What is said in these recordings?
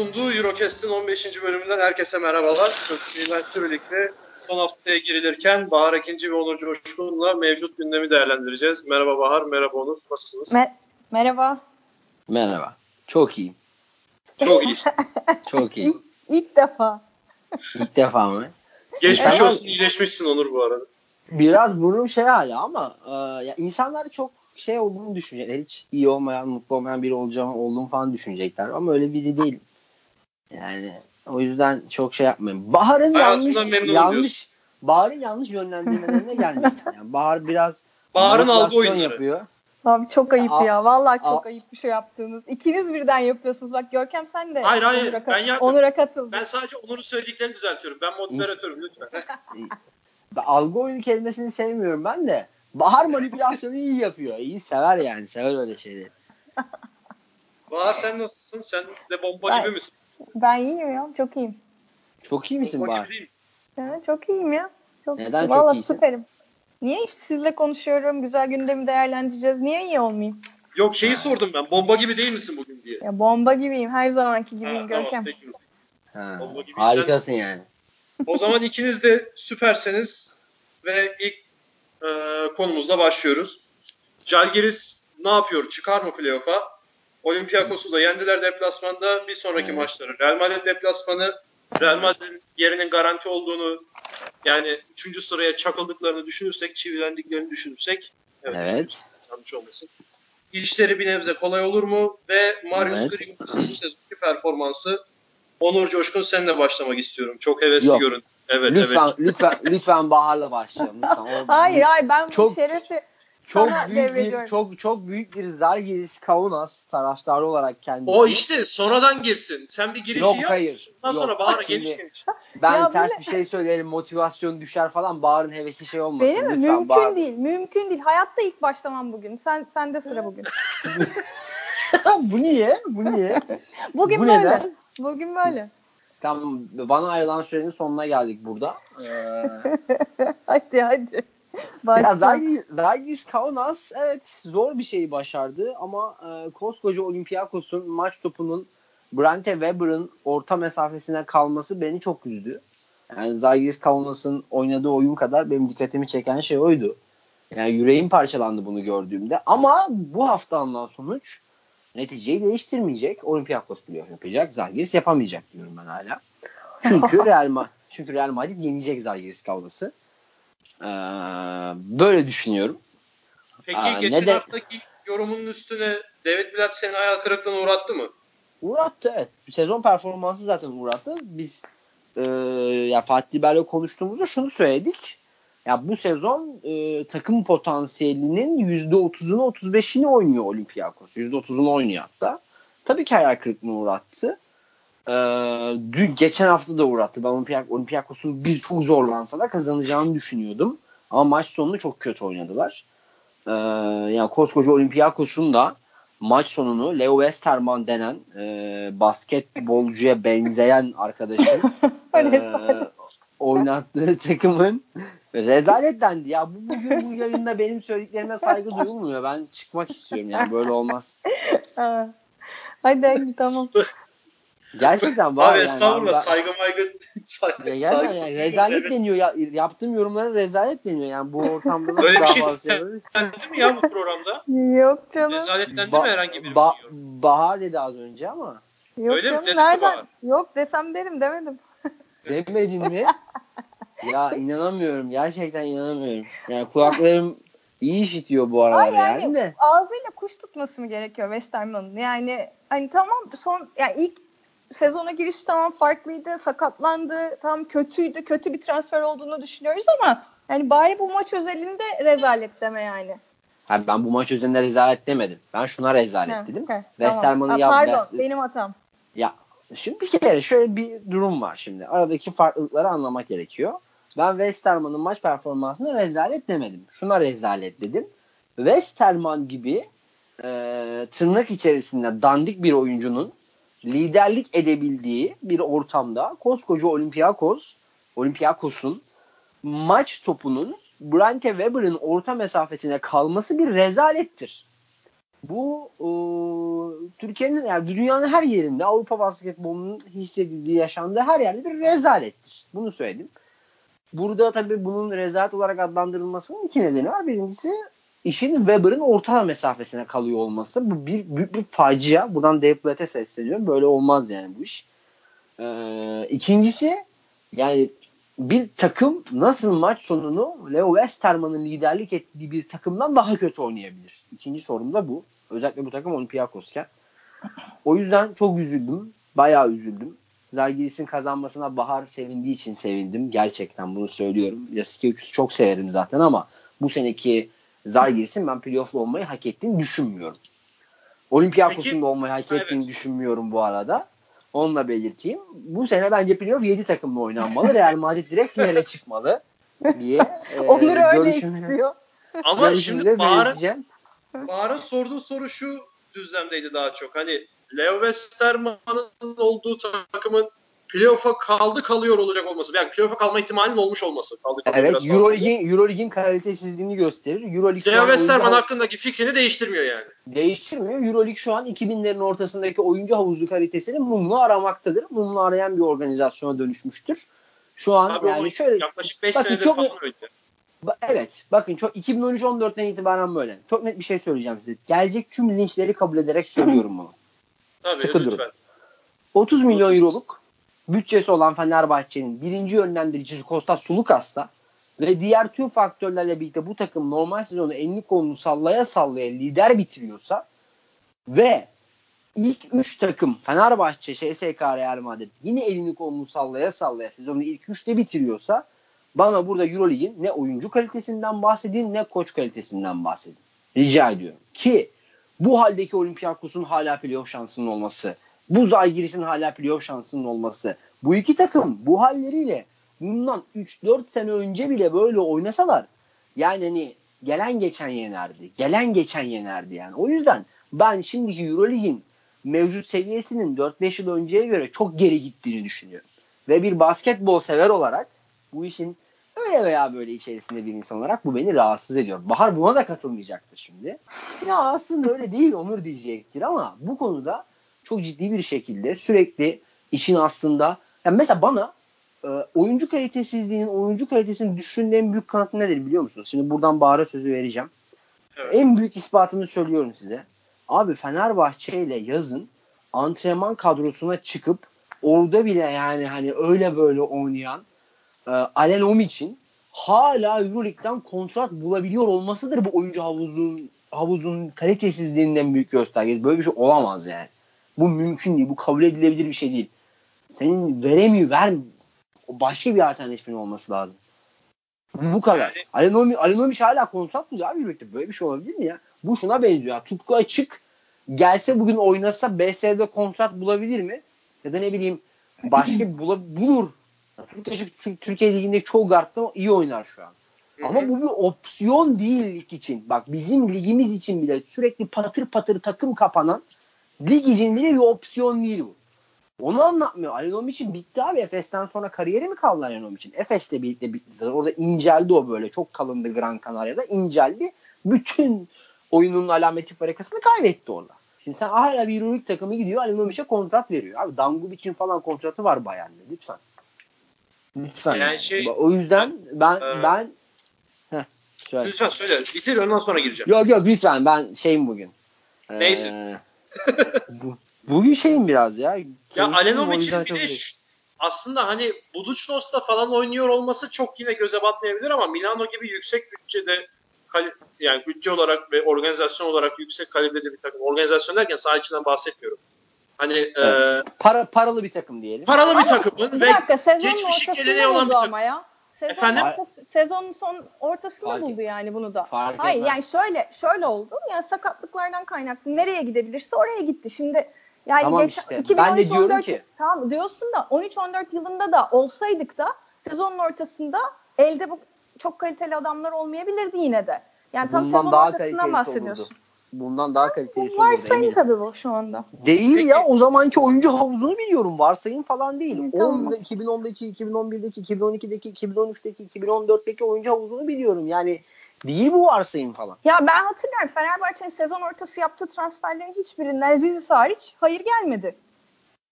Sunduğu Eurocast'in 15. bölümünden herkese merhabalar. Sözcüğüyle birlikte son haftaya girilirken Bahar Ekinci ve Onur Coşkun'la mevcut gündemi değerlendireceğiz. Merhaba Bahar, merhaba Onur. Nasılsınız? Mer- merhaba. Merhaba. Çok iyiyim. Çok iyisin. Çok iyi. İlk, ilk defa. İlk defa mı? Geçmiş olsun, iyileşmişsin Onur bu arada. Biraz burnum şey hala ama e, ya insanlar çok şey olduğunu düşünecekler. Hiç iyi olmayan, mutlu olmayan biri olacağım, olduğumu falan düşünecekler. Ama öyle biri değilim. Yani o yüzden çok şey yapmayın. Bahar'ın yanlış yanlış. Bahar'ın yanlış yönlendirmelerine gelmiştim. Yani Bahar biraz Bahar'ın algı oyunları. yapıyor. Abi çok ayıp Aa, ya. Vallahi çok aa. ayıp bir şey yaptığınız. İkiniz birden yapıyorsunuz. Bak Görkem sen de Hayır, hayır, Onur'a, ben yapmıyorum. Onur'a katıldın. Ben sadece Onur'un söylediklerini düzeltiyorum. Ben moderatörüm lütfen. Algı oyunu kelimesini sevmiyorum ben de. Bahar manipülasyonu iyi yapıyor. İyi sever yani. Sever öyle şeyleri. Bahar sen nasılsın? Sen de bomba Ben- gibi misin? Ben iyiyim ya. Çok iyiyim. Çok iyi misin misin? Evet, çok iyiyim ya. Çok, Neden çok Vallahi iyisin? süperim. Niye işte sizle konuşuyorum. Güzel gündemi değerlendireceğiz. Niye iyi olmayayım? Yok şeyi sordum ben. Bomba gibi değil misin bugün diye. Ya bomba gibiyim. Her zamanki gibiyim Ha, tamam, Görkem. peki. Ha, Bomba gibiysen- harikasın yani. O zaman ikiniz de süperseniz ve ilk e, konumuzla başlıyoruz. Jalgiris ne yapıyor? Çıkar mı playoff'a? Olympiakos'u da yendiler deplasmanda. Bir sonraki Evet. maçları Real Madrid deplasmanı. Real Madrid'in yerinin garanti olduğunu yani 3. sıraya çakıldıklarını düşünürsek, çivilendiklerini düşünürsek evet, Evet. yanlış olmasın. İşleri bir nebze kolay olur mu? Ve Marius Evet. Grigonis'in bu sezonki performansı Onur Coşkun seninle başlamak istiyorum. Çok hevesli Yok. görün. Evet lütfen evet. lütfen lütfen Bahar'la başlayalım. Lütfen. Hayır hayır ben Çok- bu şerefi çok büyük bir çok çok büyük bir Zalgiris Kaunas taraftarı olarak kendisi. O işte sonradan girsin. Sen bir girişi Yok yap. hayır. Ondan Yok. sonra Bahar'a Şimdi geniş geniş. Ben Ya ters böyle- bir şey söylerim motivasyon düşer falan Bahar'ın hevesi şey olmasın. Benim mi? Mümkün Bahar- değil. Mümkün değil. Hayatta ilk başlamam bugün. Sen sende sıra bugün. Bu niye? Bu niye? Bugün Bu böyle. neden? Bugün böyle. Tamam bana ayrılan sürenin sonuna geldik burada. Ee, hadi hadi. Ya. Zalgiris, Zalgiris Kaunas evet zor bir şeyi başardı ama e, koskoca Olympiakos'un maç topunun Brante Weber'ın orta mesafesine kalması beni çok üzdü. Yani Zalgiris Kaunas'ın oynadığı oyun kadar benim dikkatimi çeken şey oydu. Yani yüreğim parçalandı bunu gördüğümde. Ama bu hafta alınan sonuç neticeyi değiştirmeyecek. Olympiakos playoff yapacak. Zalgiris yapamayacak diyorum ben hala. Çünkü Real, Ma- çünkü Real Madrid yenecek Zalgiris Kaunas'ı. Ee, böyle düşünüyorum. Peki Aa, geçen ne de- haftaki yorumunun üstüne David Blatt seni hayal kırıklığına uğrattı mı? Uğrattı evet. Sezon performansı zaten uğrattı. Biz e, ya Fatih Bel'le konuştuğumuzda şunu söyledik. Ya bu sezon e, takım potansiyelinin %30'unu 35'ini oynuyor Olympiakos. %30'unu oynuyor hatta. Tabii ki hayal kırıklığına uğrattı. E, dün, geçen hafta da uğrattı. Ben Olympiak, Olympiakos'un bir çok zorlansa da kazanacağını düşünüyordum. Ama maç sonunu çok kötü oynadılar. E, yani koskoca Olympiakos'un da maç sonunu Leo Westerman denen e, basketbolcuya benzeyen arkadaşın e, oynattığı takımın rezalet dendi. Ya bu bugün bu yayında benim söylediklerime saygı duyulmuyor. Ben çıkmak istiyorum yani böyle olmaz. Ha. Hadi hadi tamam. Gerçekten var Abi yani. estağfurullah Ben- saygı maygı saygı, Ya gerçekten saygı- yani rezalet Evet. deniyor. Ya, yaptığım yorumlara rezalet deniyor. Yani bu ortamda da Öyle bir şey Dendi mi ya bu programda? Yok canım. Rezaletlendi Ba- mi herhangi bir Ba- şey? Bahar dedi az önce ama Yok Öyle canım. Mi Nereden? bana? Yok desem derim demedim. demedin mi? ya inanamıyorum. Gerçekten inanamıyorum. Yani kulaklarım iyi işitiyor bu aralar Ay yani yani de. ağzıyla kuş tutması mı gerekiyor Westerman'ın? Yani hani tamam son yani ilk sezona giriş tamam farklıydı, sakatlandı, tam kötüydü, kötü bir transfer olduğunu düşünüyoruz ama yani bari bu maç özelinde rezalet deme yani. Ha, ben bu maç üzerinde rezalet demedim. Ben şuna rezalet Ha, dedim. Westerman'ı tamam. Aa, Pardon West- benim hatam. Ya şimdi bir kere şöyle bir durum var şimdi. Aradaki farklılıkları anlamak gerekiyor. Ben Westerman'ın maç performansına rezalet demedim. Şuna rezalet dedim. Westerman gibi e, tırnak içerisinde dandik bir oyuncunun liderlik edebildiği bir ortamda koskoca Olympiakos Olympiakos'un maç topunun Brante Weber'ın orta mesafesine kalması bir rezalettir. Bu e, Türkiye'nin yani dünyanın her yerinde Avrupa basketbolunun hissedildiği yaşandığı her yerde bir rezalettir. Bunu söyledim. Burada tabii bunun rezalet olarak adlandırılmasının iki nedeni var. Birincisi işin Weber'ın orta mesafesine kalıyor olması. Bu bir büyük bir facia. Buradan Dave Platt'e sesleniyorum. Böyle olmaz yani bu iş. Ee, ikincisi yani bir takım nasıl maç sonunu Leo Westerman'ın liderlik ettiği bir takımdan daha kötü oynayabilir? İkinci sorum da bu. Özellikle bu takım Olympiakos'ken. O yüzden çok üzüldüm. Bayağı üzüldüm. Zalgiris'in kazanmasına Bahar sevindiği için sevindim. Gerçekten bunu söylüyorum. Yasikevicius'u çok severim zaten ama bu seneki Zalgiris'in ben playoff'la olmayı hak ettiğini düşünmüyorum. Olympiakos'un da olmayı hak ettiğini evet. düşünmüyorum bu arada. Onu da belirteyim. Bu sene bence playoff 7 takımla oynanmalı. Real Madrid direkt finale çıkmalı diye. E, Onur öyle istiyor. Ama şimdi Bahar'ın Bahar'ın sorduğu soru şu düzlemdeydi daha çok. Hani Leo Westerman'ın olduğu takımın playoff'a kaldı kalıyor olacak olması. Yani playoff'a kalma ihtimalinin olmuş olması. Kaldı kalıyor evet Euroleague'in Euroleague'in kalitesizliğini gösterir. Euroleague Leo Westerman oyuncu... hakkındaki fikrini değiştirmiyor yani. Değiştirmiyor. Euroleague şu an 2000'lerin ortasındaki oyuncu havuzu kalitesini mumlu aramaktadır. Mumlu arayan bir organizasyona dönüşmüştür. Şu an Tabii yani şöyle yaklaşık 5 senedir çok, falan öyle. Evet. Bakın çok 2013-14'ten itibaren böyle. Çok net bir şey söyleyeceğim size. Gelecek tüm linçleri kabul ederek söylüyorum bunu. Tabii, Sıkı lütfen. durun. 30 milyon euroluk bütçesi olan Fenerbahçe'nin birinci yönlendiricisi Kostas Sulukas'ta ve diğer tüm faktörlerle birlikte bu takım normal sezonu elini kolunu sallaya sallaya lider bitiriyorsa ve ilk 3 takım Fenerbahçe, CSK, Real Madrid yine elini kolunu sallaya sallaya sezonu ilk 3'te bitiriyorsa bana burada Euroleague'in ne oyuncu kalitesinden bahsedin ne koç kalitesinden bahsedin. Rica ediyorum. Ki bu haldeki Olympiakos'un hala playoff şansının olması, bu Zalgiris'in hala playoff şansının olması, bu iki takım bu halleriyle bundan 3-4 sene önce bile böyle oynasalar yani hani gelen geçen yenerdi. Gelen geçen yenerdi yani. O yüzden ben şimdiki Euroleague'in mevcut seviyesinin 4-5 yıl önceye göre çok geri gittiğini düşünüyorum. Ve bir basketbol sever olarak bu işin öyle veya böyle içerisinde bir insan olarak bu beni rahatsız ediyor. Bahar buna da katılmayacaktır şimdi. Ya aslında öyle değil Onur diyecektir ama bu konuda çok ciddi bir şekilde sürekli işin aslında yani mesela bana e, oyuncu kalitesizliğinin oyuncu kalitesini düşürdüğün en büyük kanıtı nedir biliyor musunuz? Şimdi buradan Bahar'a sözü vereceğim. Evet. En büyük ispatını söylüyorum size. Abi Fenerbahçe ile yazın antrenman kadrosuna çıkıp orada bile yani hani öyle böyle oynayan e, Alen için hala Euroleague'den kontrat bulabiliyor olmasıdır bu oyuncu havuzun havuzun kalitesizliğinden büyük göstergesi. Böyle bir şey olamaz yani. Bu mümkün değil. Bu kabul edilebilir bir şey değil. Senin veremiyor, ver başka bir alternatifin olması lazım. Bu kadar. Yani, Alenomi, Alenomi hala kontrat buluyor abi birlikte. Böyle bir şey olabilir mi ya? Bu şuna benziyor. Ya. Tutku açık gelse bugün oynasa BS'de kontrat bulabilir mi? Ya da ne bileyim başka bir bulur. Türkiye, Türkiye Ligi'nde çoğu guard'da iyi oynar şu an. Hı-hı. Ama bu bir opsiyon değil lig için. Bak bizim ligimiz için bile sürekli patır patır takım kapanan lig için bile bir opsiyon değil bu. Onu anlatmıyor. Alenom için bitti abi. Efes'ten sonra kariyeri mi kaldı Alenom için? Efes'te birlikte bitti. Zaten orada inceldi o böyle. Çok kalındı Gran Canaria'da. inceldi. Bütün oyunun alameti farikasını kaybetti orada. Şimdi sen hala bir Euroleague takımı gidiyor Alenovic'e kontrat veriyor. Abi Dangubic'in falan kontratı var Bayern'de. Lütfen. Lütfen. Yani, yani. Şey, o yüzden ben e, ben heh, söyle. Lütfen söyle. Bitir ondan sonra gireceğim. Yok yok lütfen ben şeyim bugün. Neyse. Ee, bu, bugün şeyim biraz ya. Ya Alenovic'in bir de aslında hani Budućnos'ta falan oynuyor olması çok yine göze batmayabilir ama Milano gibi yüksek bütçede yani bütçe olarak ve organizasyon olarak yüksek kalibrede bir takım. Organizasyon derken saha içinden bahsetmiyorum. Hani evet. e, para paralı bir takım diyelim. Paralı bir takımın bir dakika, ve geçmişi geleneği olan bir takım. Ama ya. Sezon Efendim? Sezonun son ortasında Fark buldu yani bunu da. Fark Hayır etmez. yani şöyle şöyle oldu. Yani sakatlıklardan kaynaklı nereye gidebilirse oraya gitti. Şimdi yani tamam geçen, işte. 2013, ben de diyorum 14, ki tamam diyorsun da 13-14 yılında da olsaydık da sezonun ortasında elde bu çok kaliteli adamlar olmayabilirdi yine de. Yani tam Bundan sezon daha ortasından bahsediyorsun. Olurdu. Bundan daha kaliteli Varsayın tabii bu şu anda. Değil Peki. ya o zamanki oyuncu havuzunu biliyorum. Varsayın falan değil. Hı, tamam. 10'da, 2010'daki, 2011'deki, 2012'deki, 2013'teki, 2014'teki oyuncu havuzunu biliyorum. Yani Değil bu varsayım falan. Ya ben hatırlıyorum Fenerbahçe'nin sezon ortası yaptığı transferlerin hiçbirinden Aziz hariç hayır gelmedi.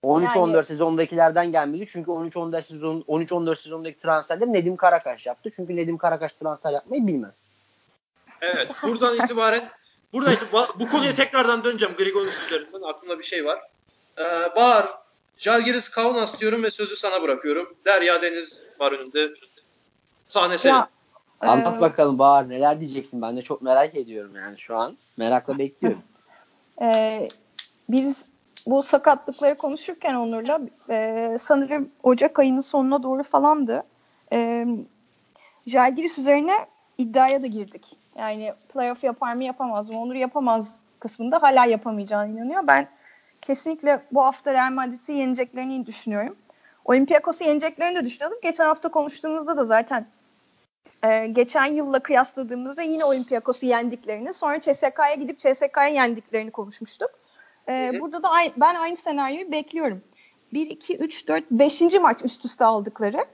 13-14 Yani- sezondakilerden gelmedi. Çünkü 13-14 sezon 13-14 sezondaki transferleri Nedim Karakaş yaptı. Çünkü Nedim Karakaş transfer yapmayı bilmez. Evet. Buradan itibaren itibaren bu konuya tekrardan döneceğim Grigonis üzerinden. Aklımda bir şey var. Ee, Bahar, Jalgiris Kaunas diyorum ve sözü sana bırakıyorum. Derya Deniz var önünde. Sahne senin. Ya, Anlat e, bakalım Bahar neler diyeceksin? Ben de çok merak ediyorum yani şu an. Merakla bekliyorum. e, biz bu sakatlıkları konuşurken Onur'la e, sanırım Ocak ayının sonuna doğru falandı. E, Jalgiris üzerine iddiaya da girdik. Yani playoff yapar mı yapamaz mı? Onur yapamaz kısmında hala yapamayacağına inanıyor. Ben kesinlikle bu hafta Real Madrid'i yeneceklerini düşünüyorum. Olympiakos'u yeneceklerini de düşünüyordum. Geçen hafta konuştuğumuzda da zaten e, geçen yılla kıyasladığımızda yine Olympiakos'u yendiklerini, sonra CSK'ya gidip CSK'ya yendiklerini konuşmuştuk. E, burada da ben aynı senaryoyu bekliyorum. 1, 2, 3, 4, 5. maç üst üste aldıkları.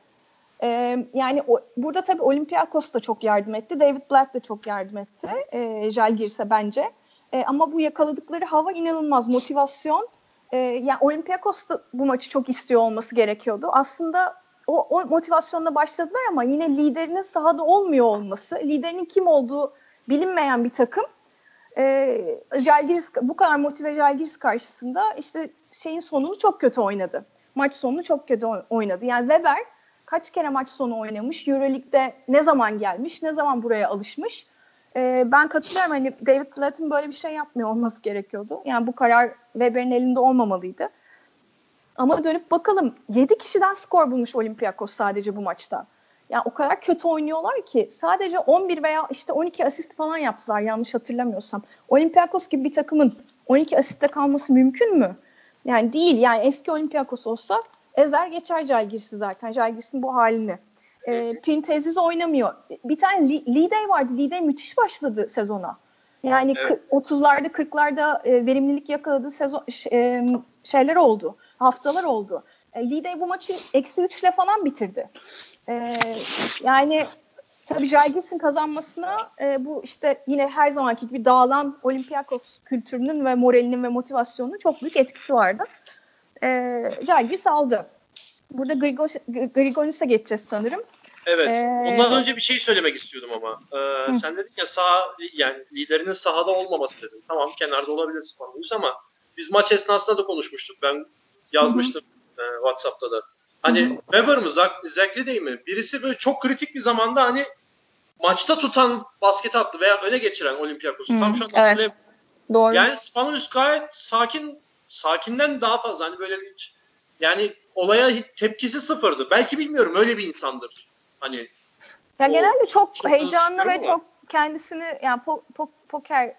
E, yani o, burada tabii Olympiakos da çok yardım etti. David Blatt da çok yardım etti. E, Jalgiris'e bence. E, ama bu yakaladıkları hava inanılmaz. Motivasyon. E, yani Olympiakos da bu maçı çok istiyor olması gerekiyordu. Aslında o, o motivasyonla başladılar ama yine liderinin sahada olmuyor olması, liderinin kim olduğu bilinmeyen bir takım. E, Jalgiris, bu kadar motive Jalgiris karşısında işte şeyin sonunu çok kötü oynadı. Maç sonunu çok kötü oy- oynadı. Yani Weber kaç kere maç sonu oynamış, Euroleague'de ne zaman gelmiş, ne zaman buraya alışmış. E, ben katılıyorum hani David Blatt'ın böyle bir şey yapmıyor olması gerekiyordu. Yani bu karar Weber'in elinde olmamalıydı. Ama dönüp bakalım 7 kişiden skor bulmuş Olympiakos sadece bu maçta. Yani o kadar kötü oynuyorlar ki sadece 11 veya işte 12 asist falan yaptılar yanlış hatırlamıyorsam. Olympiakos gibi bir takımın 12 asiste kalması mümkün mü? Yani değil. Yani eski Olympiakos olsa ezer geçer Jalgiris'i zaten. Jalgiris'in bu halini. E, Printezis oynamıyor. Bir tane Li- Lidey vardı. Lidey müthiş başladı sezona. Yani Evet. kı- 30'larda 40'larda e, verimlilik yakaladığı sezon e, şeyler oldu. Haftalar oldu. E, Lidey bu maçı eksi 3 ile falan bitirdi. E, yani tabii Jalgiris'in kazanmasına e, bu işte yine her zamanki gibi dağılan Olympiakos kültürünün ve moralinin ve motivasyonunun çok büyük etkisi vardı. E, Jalgiris aldı. Burada Grigonis'e geçeceğiz sanırım. Evet. Ee, Ondan önce bir şey söylemek istiyordum ama. Ee, sen dedin ya sağ yani liderinin sahada olmaması dedin. Tamam kenarda olabilir Spanulis ama biz maç esnasında da konuşmuştuk. Ben yazmıştım e, WhatsApp'ta da. Hani Hı hı. Weber mı Zekli değil mi? Birisi böyle çok kritik bir zamanda hani maçta tutan basket attı veya öne geçiren Olympiakos'u. Hı, Tam şu an evet. Doğru. Yani Spanulis gayet sakin, sakinden daha fazla. Hani böyle bir yani olaya tepkisi sıfırdı. Belki bilmiyorum öyle bir insandır. Hani Ya O genelde çok çok heyecanlı ve çok kendisini yani po- po- poker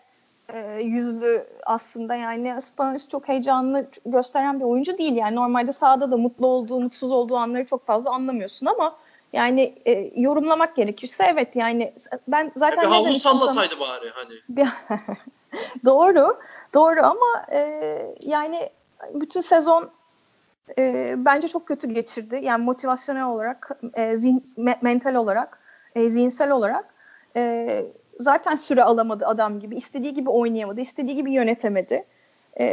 e, yüzlü aslında yani Spanulis çok heyecanlı gösteren bir oyuncu değil yani normalde sahada da mutlu olduğu mutsuz olduğu anları çok fazla anlamıyorsun ama yani e, yorumlamak gerekirse evet yani ben zaten bir ne havlu sallasaydı bari hani. Doğru, doğru ama e, yani bütün sezon e, bence çok kötü geçirdi. Yani motivasyonel olarak, e, zihin, me- mental olarak, e, zihinsel olarak e, zaten süre alamadı adam gibi. istediği gibi oynayamadı, istediği gibi yönetemedi. E,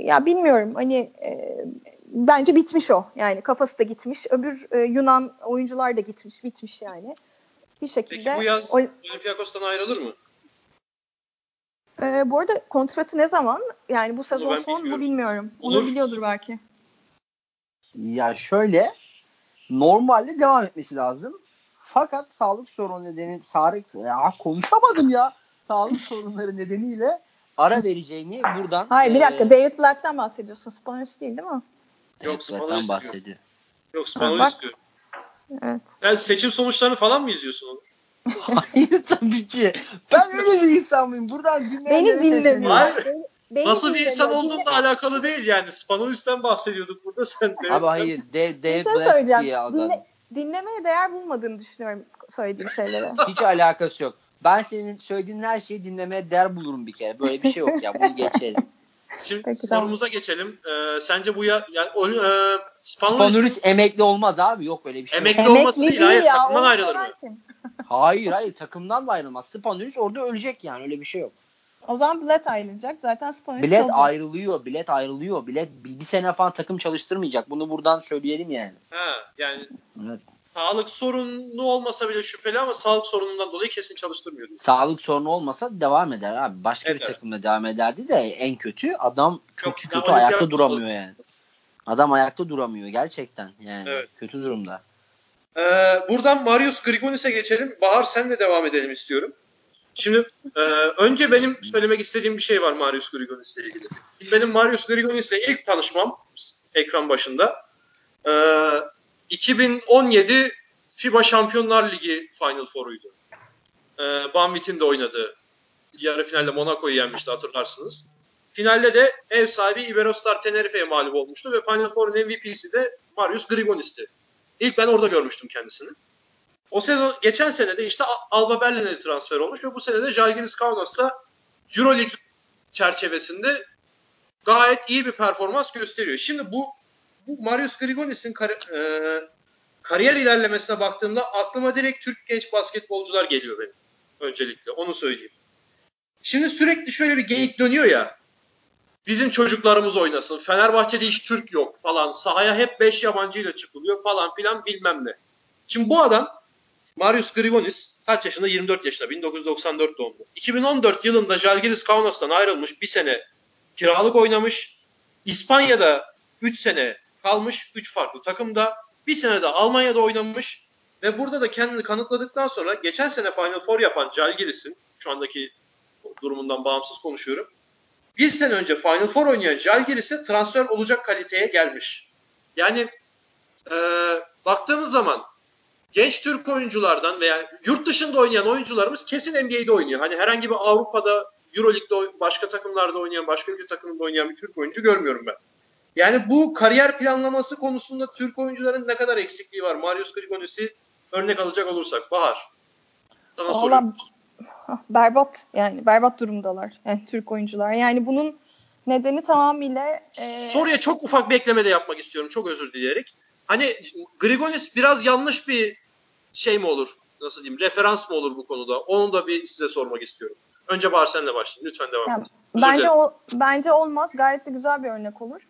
ya bilmiyorum hani e, bence bitmiş o. Yani kafası da gitmiş. Öbür e, Yunan oyuncular da gitmiş, bitmiş yani. Bir şekilde. Peki bu yaz Ol- Olympiakos'tan ayrılır mı? Ee, bu arada kontratı ne zaman? Yani bu sezon son mu bilmiyorum. bilmiyorum. Onu biliyordur belki. Ya şöyle normalde devam etmesi lazım. Fakat sağlık sorunu nedeni sağlık ya konuşamadım ya. Sağlık sorunları nedeniyle ara vereceğini buradan Hayır bir e, dakika David Black'tan bahsediyorsun. Spanulis değil değil mi? Yok, diyor. bahsediyor. Yok bak. diyor. Evet. Sen seçim sonuçlarını falan mı izliyorsun onu? Hayır tabii ki. Ben öyle bir insan mıyım? Buradan dinleyenlere Beni dinlemiyor. Hayır. Beni- Nasıl bir insan Dinle- olduğunla alakalı değil yani. Spanulis'ten bahsediyorduk burada sen de. Abi hayır. Dave şey Black söyleyeceğim. diye adam. Dinle, dinlemeye değer bulmadığını düşünüyorum söylediğim şeylere. Hiç alakası yok. Ben senin söylediğin her şeyi dinlemeye değer bulurum bir kere. Böyle bir şey yok ya. Bunu geçelim. Şimdi Peki, tamam. sorumuza geçelim. Ee, sence bu ya, yani, o, e, Spanulis Spanulis emekli olmaz abi. Yok öyle bir şey. yok. emekli olması değil. Hayır takımdan onu ayrılır mı? hayır hayır takımdan da ayrılmaz. Spanovic orada ölecek yani öyle bir şey yok. O zaman bilet ayrılacak. Zaten Spanovic Bilet kalacak. ayrılıyor, bilet ayrılıyor. Bilet bir, bir sene falan takım çalıştırmayacak. Bunu buradan söyleyelim yani. Ha, yani Evet. Sağlık sorunu olmasa bile şüpheli ama sağlık sorunundan dolayı kesin çalıştırmıyor. diyor. Sağlık sorunu olmasa devam eder abi. Başka bir Evet. takımda devam ederdi de en kötü adam kötü Yok, kötü ayakta duramıyor yani. Adam ayakta duramıyor gerçekten yani. Evet. Kötü durumda. Ee, buradan Marius Grigonis'e geçelim. Bahar senle devam edelim istiyorum. Şimdi e, önce benim söylemek istediğim bir şey var Marius Grigonis'le ilgili. Benim Marius Grigonis'le ilk tanışmam ekran başında e, 2017 FIBA Şampiyonlar Ligi Final Four'uydu. E, Banvit'in de oynadığı. Yarı finalde Monaco'yu yenmişti hatırlarsınız. Finalde de ev sahibi Iberostar Tenerife'ye mağlup olmuştu ve Final Four'un MVP'si de Marius Grigonis'ti. İlk ben orada görmüştüm kendisini. O sezon geçen sene de işte Alba Berlin'e transfer olmuş ve bu sene de Žalgiris Kaunas'ta EuroLeague çerçevesinde gayet iyi bir performans gösteriyor. Şimdi bu bu Marius Grigonis'in kar- e, kariyer ilerlemesine baktığımda aklıma direkt Türk genç basketbolcular geliyor benim. Öncelikle onu söyleyeyim. Şimdi sürekli şöyle bir geyik dönüyor ya. Bizim çocuklarımız oynasın. Fenerbahçe'de hiç Türk yok falan. Sahaya hep 5 yabancıyla çıkılıyor falan filan bilmem ne. Şimdi bu adam Marius Grigonis kaç yaşında? 24 yaşında. 1994 doğumlu. 2014 yılında Žalgiris Kaunas'tan ayrılmış. Bir sene kiralık oynamış. İspanya'da 3 sene kalmış. 3 farklı takımda. Bir sene de Almanya'da oynamış. Ve burada da kendini kanıtladıktan sonra geçen sene Final Four yapan Žalgiris'in şu andaki durumundan bağımsız konuşuyorum. Bir sene önce Final Four oynayan Žalgiris'e transfer olacak kaliteye gelmiş. Yani e, baktığımız zaman genç Türk oyunculardan veya yurt dışında oynayan oyuncularımız kesin NBA'de oynuyor. Hani herhangi bir Avrupa'da, Euroleague'de başka takımlarda oynayan, başka ülke takımında oynayan bir Türk oyuncu görmüyorum ben. Yani bu kariyer planlaması konusunda Türk oyuncuların ne kadar eksikliği var? Marius Grigonis'i örnek alacak olursak. Bahar. Sana soruyorum. berbat yani berbat durumdalar yani Türk oyuncular. Yani bunun nedeni tamamıyla e, Soruya çok ufak bir ekleme de yapmak istiyorum. Çok özür dileyerek. Hani Grigonis biraz yanlış bir şey mi olur? Nasıl diyeyim? Referans mı olur bu konuda? Onu da bir size sormak istiyorum. Önce Bahar senle başlayayım. Lütfen devam Yani bence o bence olmaz. Gayet de güzel bir örnek olur.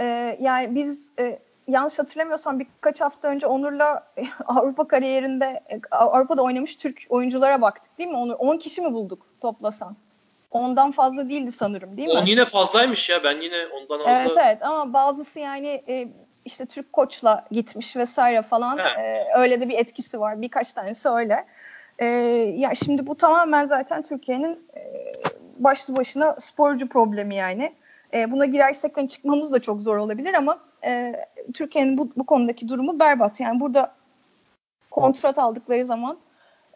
Ee, yani biz e, yanlış hatırlamıyorsam birkaç hafta önce Onur'la Avrupa kariyerinde e, Avrupa'da oynamış Türk oyunculara baktık değil mi? Onur 10 kişi mi bulduk toplasan? Ondan fazla değildi sanırım değil mi? 10 yine fazlaymış ya. Ben yine ondan az Evet evet ama bazısı yani e, işte Türk koçla gitmiş vesaire falan. E, öyle de bir etkisi var. Birkaç tanesi öyle. E, ya şimdi bu tamamen zaten Türkiye'nin e, başlı başına sporcu problemi yani. E, buna girersek hani çıkmamız da çok zor olabilir ama e, Türkiye'nin bu, bu konudaki durumu berbat. Yani burada kontrat aldıkları zaman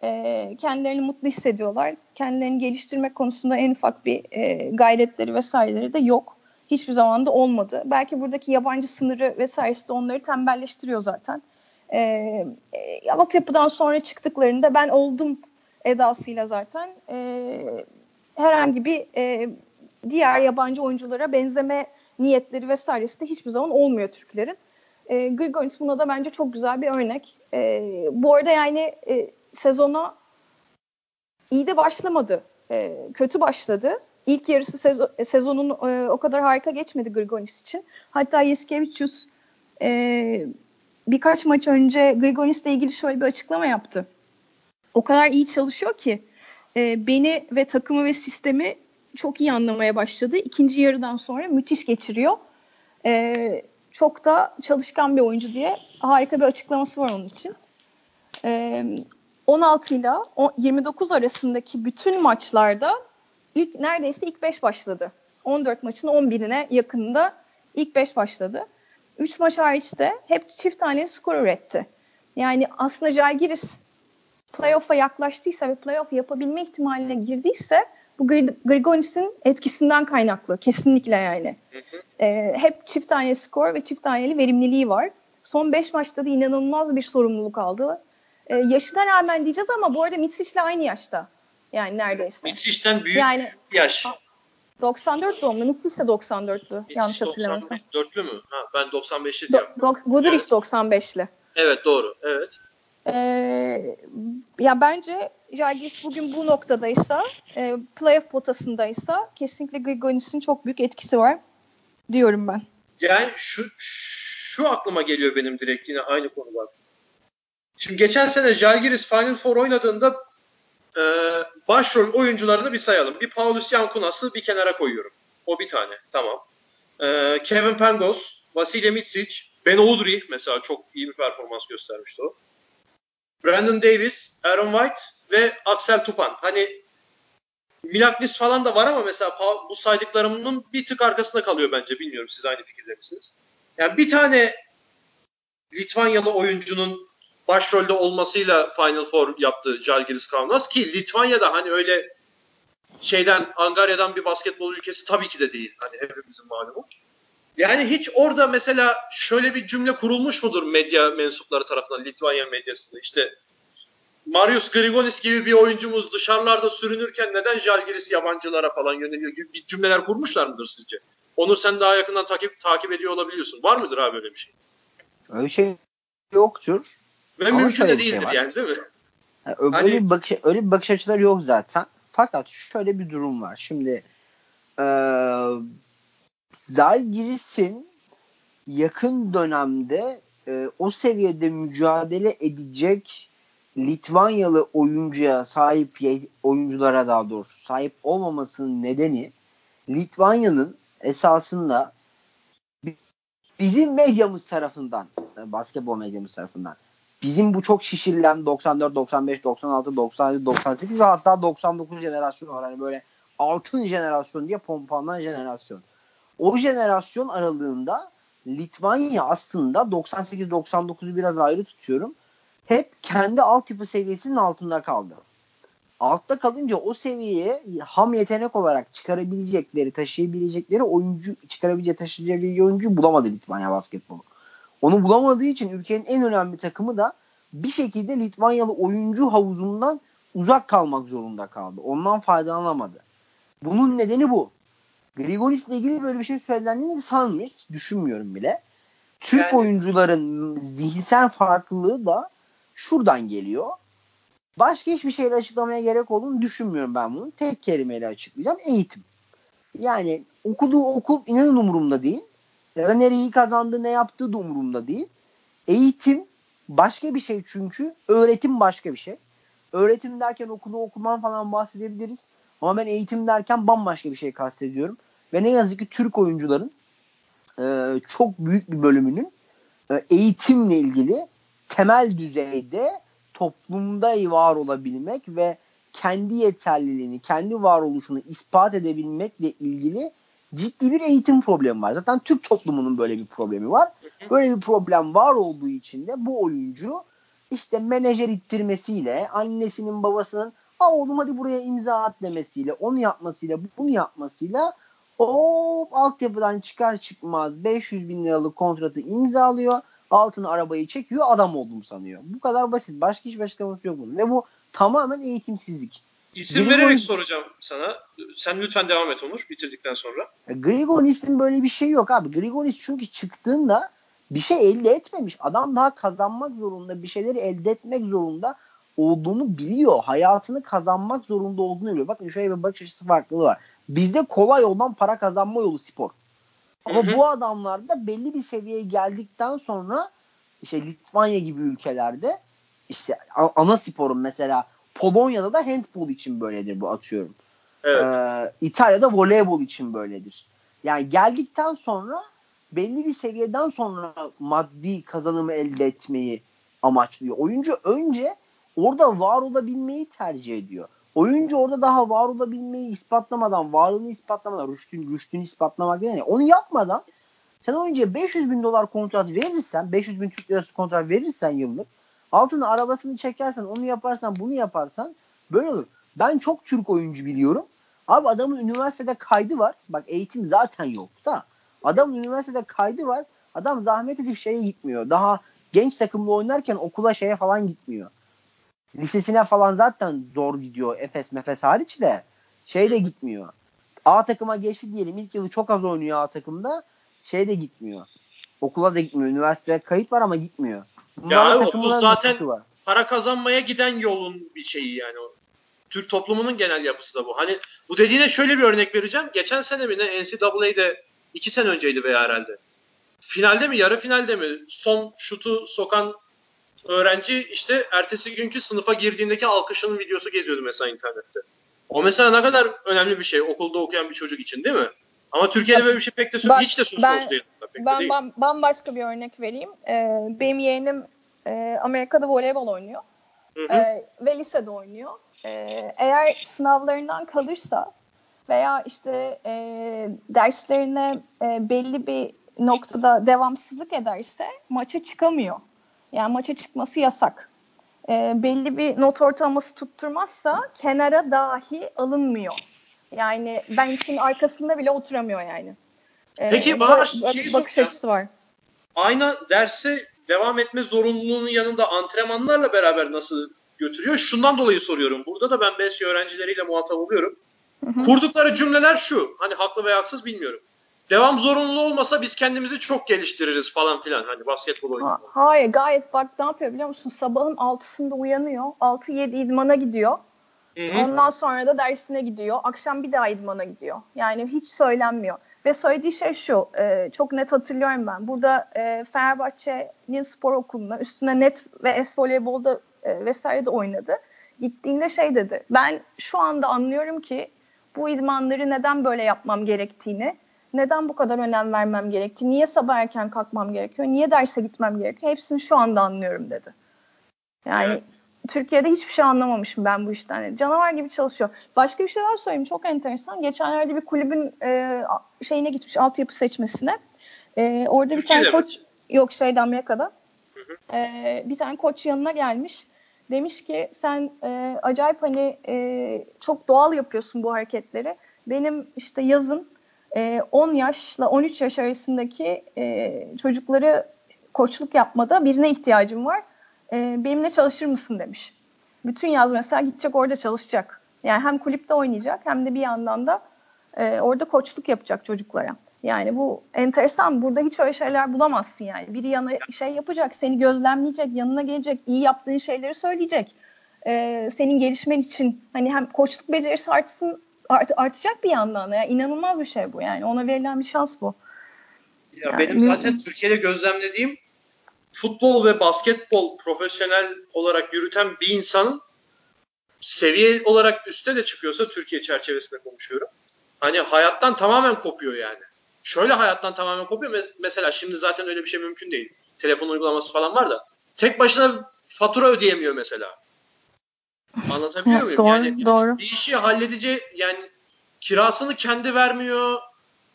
e, kendilerini mutlu hissediyorlar. Kendilerini geliştirmek konusunda en ufak bir e, gayretleri vesaireleri de yok. Hiçbir zaman da olmadı. Belki buradaki yabancı sınırı vesairesi de onları tembelleştiriyor zaten. E, e, altyapıdan sonra çıktıklarında ben oldum edasıyla zaten e, herhangi bir e, diğer yabancı oyunculara benzeme niyetleri vesairesi de hiçbir zaman olmuyor Türklerin. E, Grigonis buna da bence çok güzel bir örnek. E, bu arada yani e, sezona iyi de başlamadı. E, kötü başladı. İlk yarısı sezo- sezonun e, o kadar harika geçmedi Grigonis için. Hatta Yeskevicius e, birkaç maç önce Grigonis'le ilgili şöyle bir açıklama yaptı. O kadar iyi çalışıyor ki e, beni ve takımı ve sistemi çok iyi anlamaya başladı. İkinci yarıdan sonra müthiş geçiriyor. E, çok da çalışkan bir oyuncu diye harika bir açıklaması var onun için. E, 16 ile 29 arasındaki bütün maçlarda ilk neredeyse ilk 5 başladı. 14 maçın 11'ine yakınında ilk 5 başladı. 3 maç hariç de hep çift tane skor üretti. Yani aslında Jalgiris playoff'a yaklaştıysa ve playoff yapabilme ihtimaline girdiyse bu Grigonis'in etkisinden kaynaklı. Kesinlikle yani. Ee, hep çift tane skor ve çift taneli verimliliği var. Son 5 maçta da inanılmaz bir sorumluluk aldı. Ee, yaşına rağmen diyeceğiz ama bu arada Mitsic'le aynı yaşta. Yani neredeyse. Mitsic'ten büyük Yani yaş. 94 doğumlu. Mitsic de 94'lü. Yanlış hatırlamıyorsam. 94'lü mü? Ha, ben 95'li diyorum. Do- Guduric Evet. 95'li. Evet doğru. Evet. Ee, ya bence Jalgiris bugün bu noktadaysa e, playoff potasındaysa kesinlikle Grigonis'in çok büyük etkisi var diyorum ben. Yani şu şu aklıma geliyor benim direkt yine aynı konular. Şimdi geçen sene Jalgiris Final Four oynadığında e, başrol oyuncularını bir sayalım. Bir Paulus Yankunas'ı bir kenara koyuyorum. O bir tane. Tamam. E, Kevin Pangos, Vasilya Mitsic, Ben Audrey mesela çok iyi bir performans göstermişti o. Brandon Davis, Aaron White ve Axel Tupan. Hani Milaklis falan da var ama mesela bu saydıklarımın bir tık arkasında kalıyor bence. Bilmiyorum siz aynı fikirde misiniz? Yani bir tane Litvanyalı oyuncunun başrolde olmasıyla Final Four yaptı Jalgiris Kaunas ki Litvanya'da hani öyle şeyden Angarya'dan bir basketbol ülkesi tabii ki de değil. Hani hepimizin malumu. Yani hiç orada mesela şöyle bir cümle kurulmuş mudur medya mensupları tarafından Litvanya medyasında? İşte Marius Grigonis gibi bir oyuncumuz dışarılarda sürünürken neden Jalgiris yabancılara falan yöneliyor gibi bir cümleler kurmuşlar mıdır sizce? Onu sen daha yakından takip takip ediyor olabiliyorsun. Var mıdır abi öyle bir şey? Öyle şey yoktur. Ve Ama mümkün de şey değildir şey yani değil mi? Yani öyle, hani... bir bakış, öyle bir bakış açıları yok zaten. Fakat şöyle bir durum var. Şimdi ee, Zalgiris'in yakın dönemde e, o seviyede mücadele edecek Litvanyalı oyuncuya sahip oyunculara daha doğrusu sahip olmamasının nedeni Litvanya'nın esasında bizim medyamız tarafından e, basketbol medyamız tarafından bizim bu çok şişirilen 94, 95, 96, 97, 98 ve hatta 99 jenerasyon var. Hani böyle altın jenerasyon diye pompalanan jenerasyon. O jenerasyon aralığında Litvanya aslında 98-99'u biraz ayrı tutuyorum. Hep kendi altyapı seviyesinin altında kaldı. Altta kalınca o seviyeye ham yetenek olarak çıkarabilecekleri, taşıyabilecekleri oyuncu, çıkarabilecek, taşıyabilecek oyuncu bulamadı Litvanya basketbolu. Onu bulamadığı için ülkenin en önemli takımı da bir şekilde Litvanyalı oyuncu havuzundan uzak kalmak zorunda kaldı. Ondan faydalanamadı. Bunun nedeni bu. Grigonis ile ilgili böyle bir şey söylendiğini sanmıyorum. Hiç düşünmüyorum bile. Türk yani... oyuncuların zihinsel farklılığı da şuradan geliyor. Başka hiçbir şeyle açıklamaya gerek olduğunu düşünmüyorum ben bunu. Tek kelimeyle açıklayacağım. Eğitim. Yani okuduğu okul inanın umurumda değil. Ya da nereyi kazandı, ne yaptığı da umurumda değil. Eğitim başka bir şey çünkü. Öğretim başka bir şey. Öğretim derken okulu okuman falan bahsedebiliriz. Ama ben eğitim derken bambaşka bir şey kastediyorum. Ve ne yazık ki Türk oyuncuların e, çok büyük bir bölümünün e, eğitimle ilgili temel düzeyde toplumda var olabilmek ve kendi yeterliliğini, kendi varoluşunu ispat edebilmekle ilgili ciddi bir eğitim problemi var. Zaten Türk toplumunun böyle bir problemi var. Böyle bir problem var olduğu için de bu oyuncu işte menajer ittirmesiyle, annesinin babasının ha oğlum hadi buraya imza at demesiyle, onu yapmasıyla, bunu yapmasıyla hop altyapıdan çıkar çıkmaz 500 bin liralık kontratı imzalıyor. Altına arabayı çekiyor adam oldum sanıyor. Bu kadar basit. Başka hiçbir açıklaması yok bunun. Ve bu tamamen eğitimsizlik. İsim Grigor... vererek soracağım sana. Sen lütfen devam et Onur bitirdikten sonra. Grigonis'in böyle bir şey yok abi. Grigonis çünkü çıktığında bir şey elde etmemiş. Adam daha kazanmak zorunda, bir şeyleri elde etmek zorunda olduğunu biliyor. Hayatını kazanmak zorunda olduğunu biliyor. Bakın şöyle bir bakış açısı farklılığı var. Bizde kolay olan para kazanma yolu spor. Ama bu adamlar da belli bir seviyeye geldikten sonra işte Litvanya gibi ülkelerde işte ana sporun mesela Polonya'da da handball için böyledir bu atıyorum. Evet. Ee, İtalya'da voleybol için böyledir. Yani geldikten sonra belli bir seviyeden sonra maddi kazanımı elde etmeyi amaçlıyor. Oyuncu önce orada var olabilmeyi tercih ediyor. Oyuncu orada daha var olabilmeyi ispatlamadan, varlığını ispatlamadan, rüştünü, rüştünü ispatlamak değil. Onu yapmadan sen oyuncuya 500 bin dolar kontrat verirsen, 500 bin Türk lirası kontrat verirsen yıllık, altına arabasını çekersen, onu yaparsan, bunu yaparsan böyle olur. Ben çok Türk oyuncu biliyorum. Abi adamın üniversitede kaydı var. Bak eğitim zaten yok da. Adamın üniversitede kaydı var. Adam zahmet edip şeye gitmiyor. Daha genç takımda oynarken okula şeye falan gitmiyor. Lisesine falan zaten zor gidiyor. Efes mefes hariç de şey de gitmiyor. A takıma geçti diyelim. İlk yılı çok az oynuyor A takımda. Şey de gitmiyor. Okula da gitmiyor. Üniversiteye kayıt var ama gitmiyor. Bunların ya o zaten var. para kazanmaya giden yolun bir şeyi yani. Türk toplumunun genel yapısı da bu. Hani bu dediğine şöyle bir örnek vereceğim. Geçen sene mi ne NCAA'de iki sene önceydi veya herhalde. Finalde mi yarı finalde mi son şutu sokan öğrenci işte ertesi günkü sınıfa girdiğindeki alkışının videosu geziyordu mesela internette. O mesela ne kadar önemli bir şey okulda okuyan bir çocuk için değil mi? Ama Türkiye'de böyle bir şey pek de Bak, hiç de söz ben- konusu değil. Pek de Ben, değil. ben bambaşka bir örnek vereyim. Ee, benim yeğenim e, Amerika'da voleybol oynuyor. Hı hı. Ee, ve lisede oynuyor. Ee, eğer sınavlarından kalırsa veya işte e, derslerine e, belli bir noktada devamsızlık ederse maça çıkamıyor. Yani maça çıkması yasak. Ee, belli bir not ortalaması tutturmazsa kenara dahi alınmıyor. Yani bench'in arkasında bile oturamıyor yani. Ee, Peki, bana bir bakış açısı var. Aynı derse devam etme zorunluluğunun yanında antrenmanlarla beraber nasıl götürüyor? Şundan dolayı soruyorum. Burada da ben BESY öğrencileriyle muhatap oluyorum. Hı hı. Kurdukları cümleler şu. Hani haklı veya haksız bilmiyorum. Devam zorunluluğu olmasa biz kendimizi çok geliştiririz falan filan. Hani basketbol oyunu. Ha, hayır gayet bak ne yapıyor biliyor musun? Sabahın 6'sında uyanıyor. 6-7 idmana gidiyor. Hı hı. Ondan sonra da dersine gidiyor. Akşam bir daha idmana gidiyor. Yani hiç söylenmiyor. Ve söylediği şey şu. e, çok net hatırlıyorum ben. Burada e, Fenerbahçe'nin spor okuluna üstüne net ve es voleybolda e, vesaire de oynadı. Gittiğinde şey dedi. Ben şu anda anlıyorum ki bu idmanları neden böyle yapmam gerektiğini, neden bu kadar önem vermem gerektiğini, niye sabah erken kalkmam gerekiyor, niye derse gitmem gerekiyor. Hepsini şu anda anlıyorum dedi. Yani Evet. Türkiye'de hiçbir şey anlamamışım ben bu işten. Yani canavar gibi çalışıyor. Başka bir şey daha söyleyeyim çok enteresan. Geçenlerde bir kulübün e, şeyine gitmiş altyapı seçmesine. E, orada bir tane koç yok şeyde Amerika'da. Hı hı. E, bir tane koç yanına gelmiş. Demiş ki sen e, acayip hani e, çok doğal yapıyorsun bu hareketleri. Benim işte yazın e, 10 yaşla 13 yaş arasındaki e, çocukları koçluk yapmada birine ihtiyacım var. E, benimle çalışır mısın demiş. Bütün yaz mesela gidecek orada çalışacak. Yani hem kulüpte oynayacak hem de bir yandan da e, orada koçluk yapacak çocuklara. Yani bu enteresan. Burada hiç öyle şeyler bulamazsın yani. Biri yana şey yapacak, seni gözlemleyecek, yanına gelecek, iyi yaptığın şeyleri söyleyecek. E, senin gelişmen için hani hem koçluk becerisi artsın, art, artacak bir yandan. Yani inanılmaz bir şey bu yani. Ona verilen bir şans bu. Ya Yani benim zaten Türkiye'de gözlemlediğim futbol ve basketbol profesyonel olarak yürüten bir insanın seviye olarak üste de çıkıyorsa Türkiye çerçevesinde konuşuyorum. Hani hayattan tamamen kopuyor yani. Şöyle hayattan tamamen kopuyor. Me- Mesela şimdi zaten öyle bir şey mümkün değil. Telefon uygulaması falan var da. Tek başına fatura ödeyemiyor mesela. Anlatabiliyor Evet, muyum? doğru, yani doğru. bir işi halledeceği yani kirasını kendi vermiyor.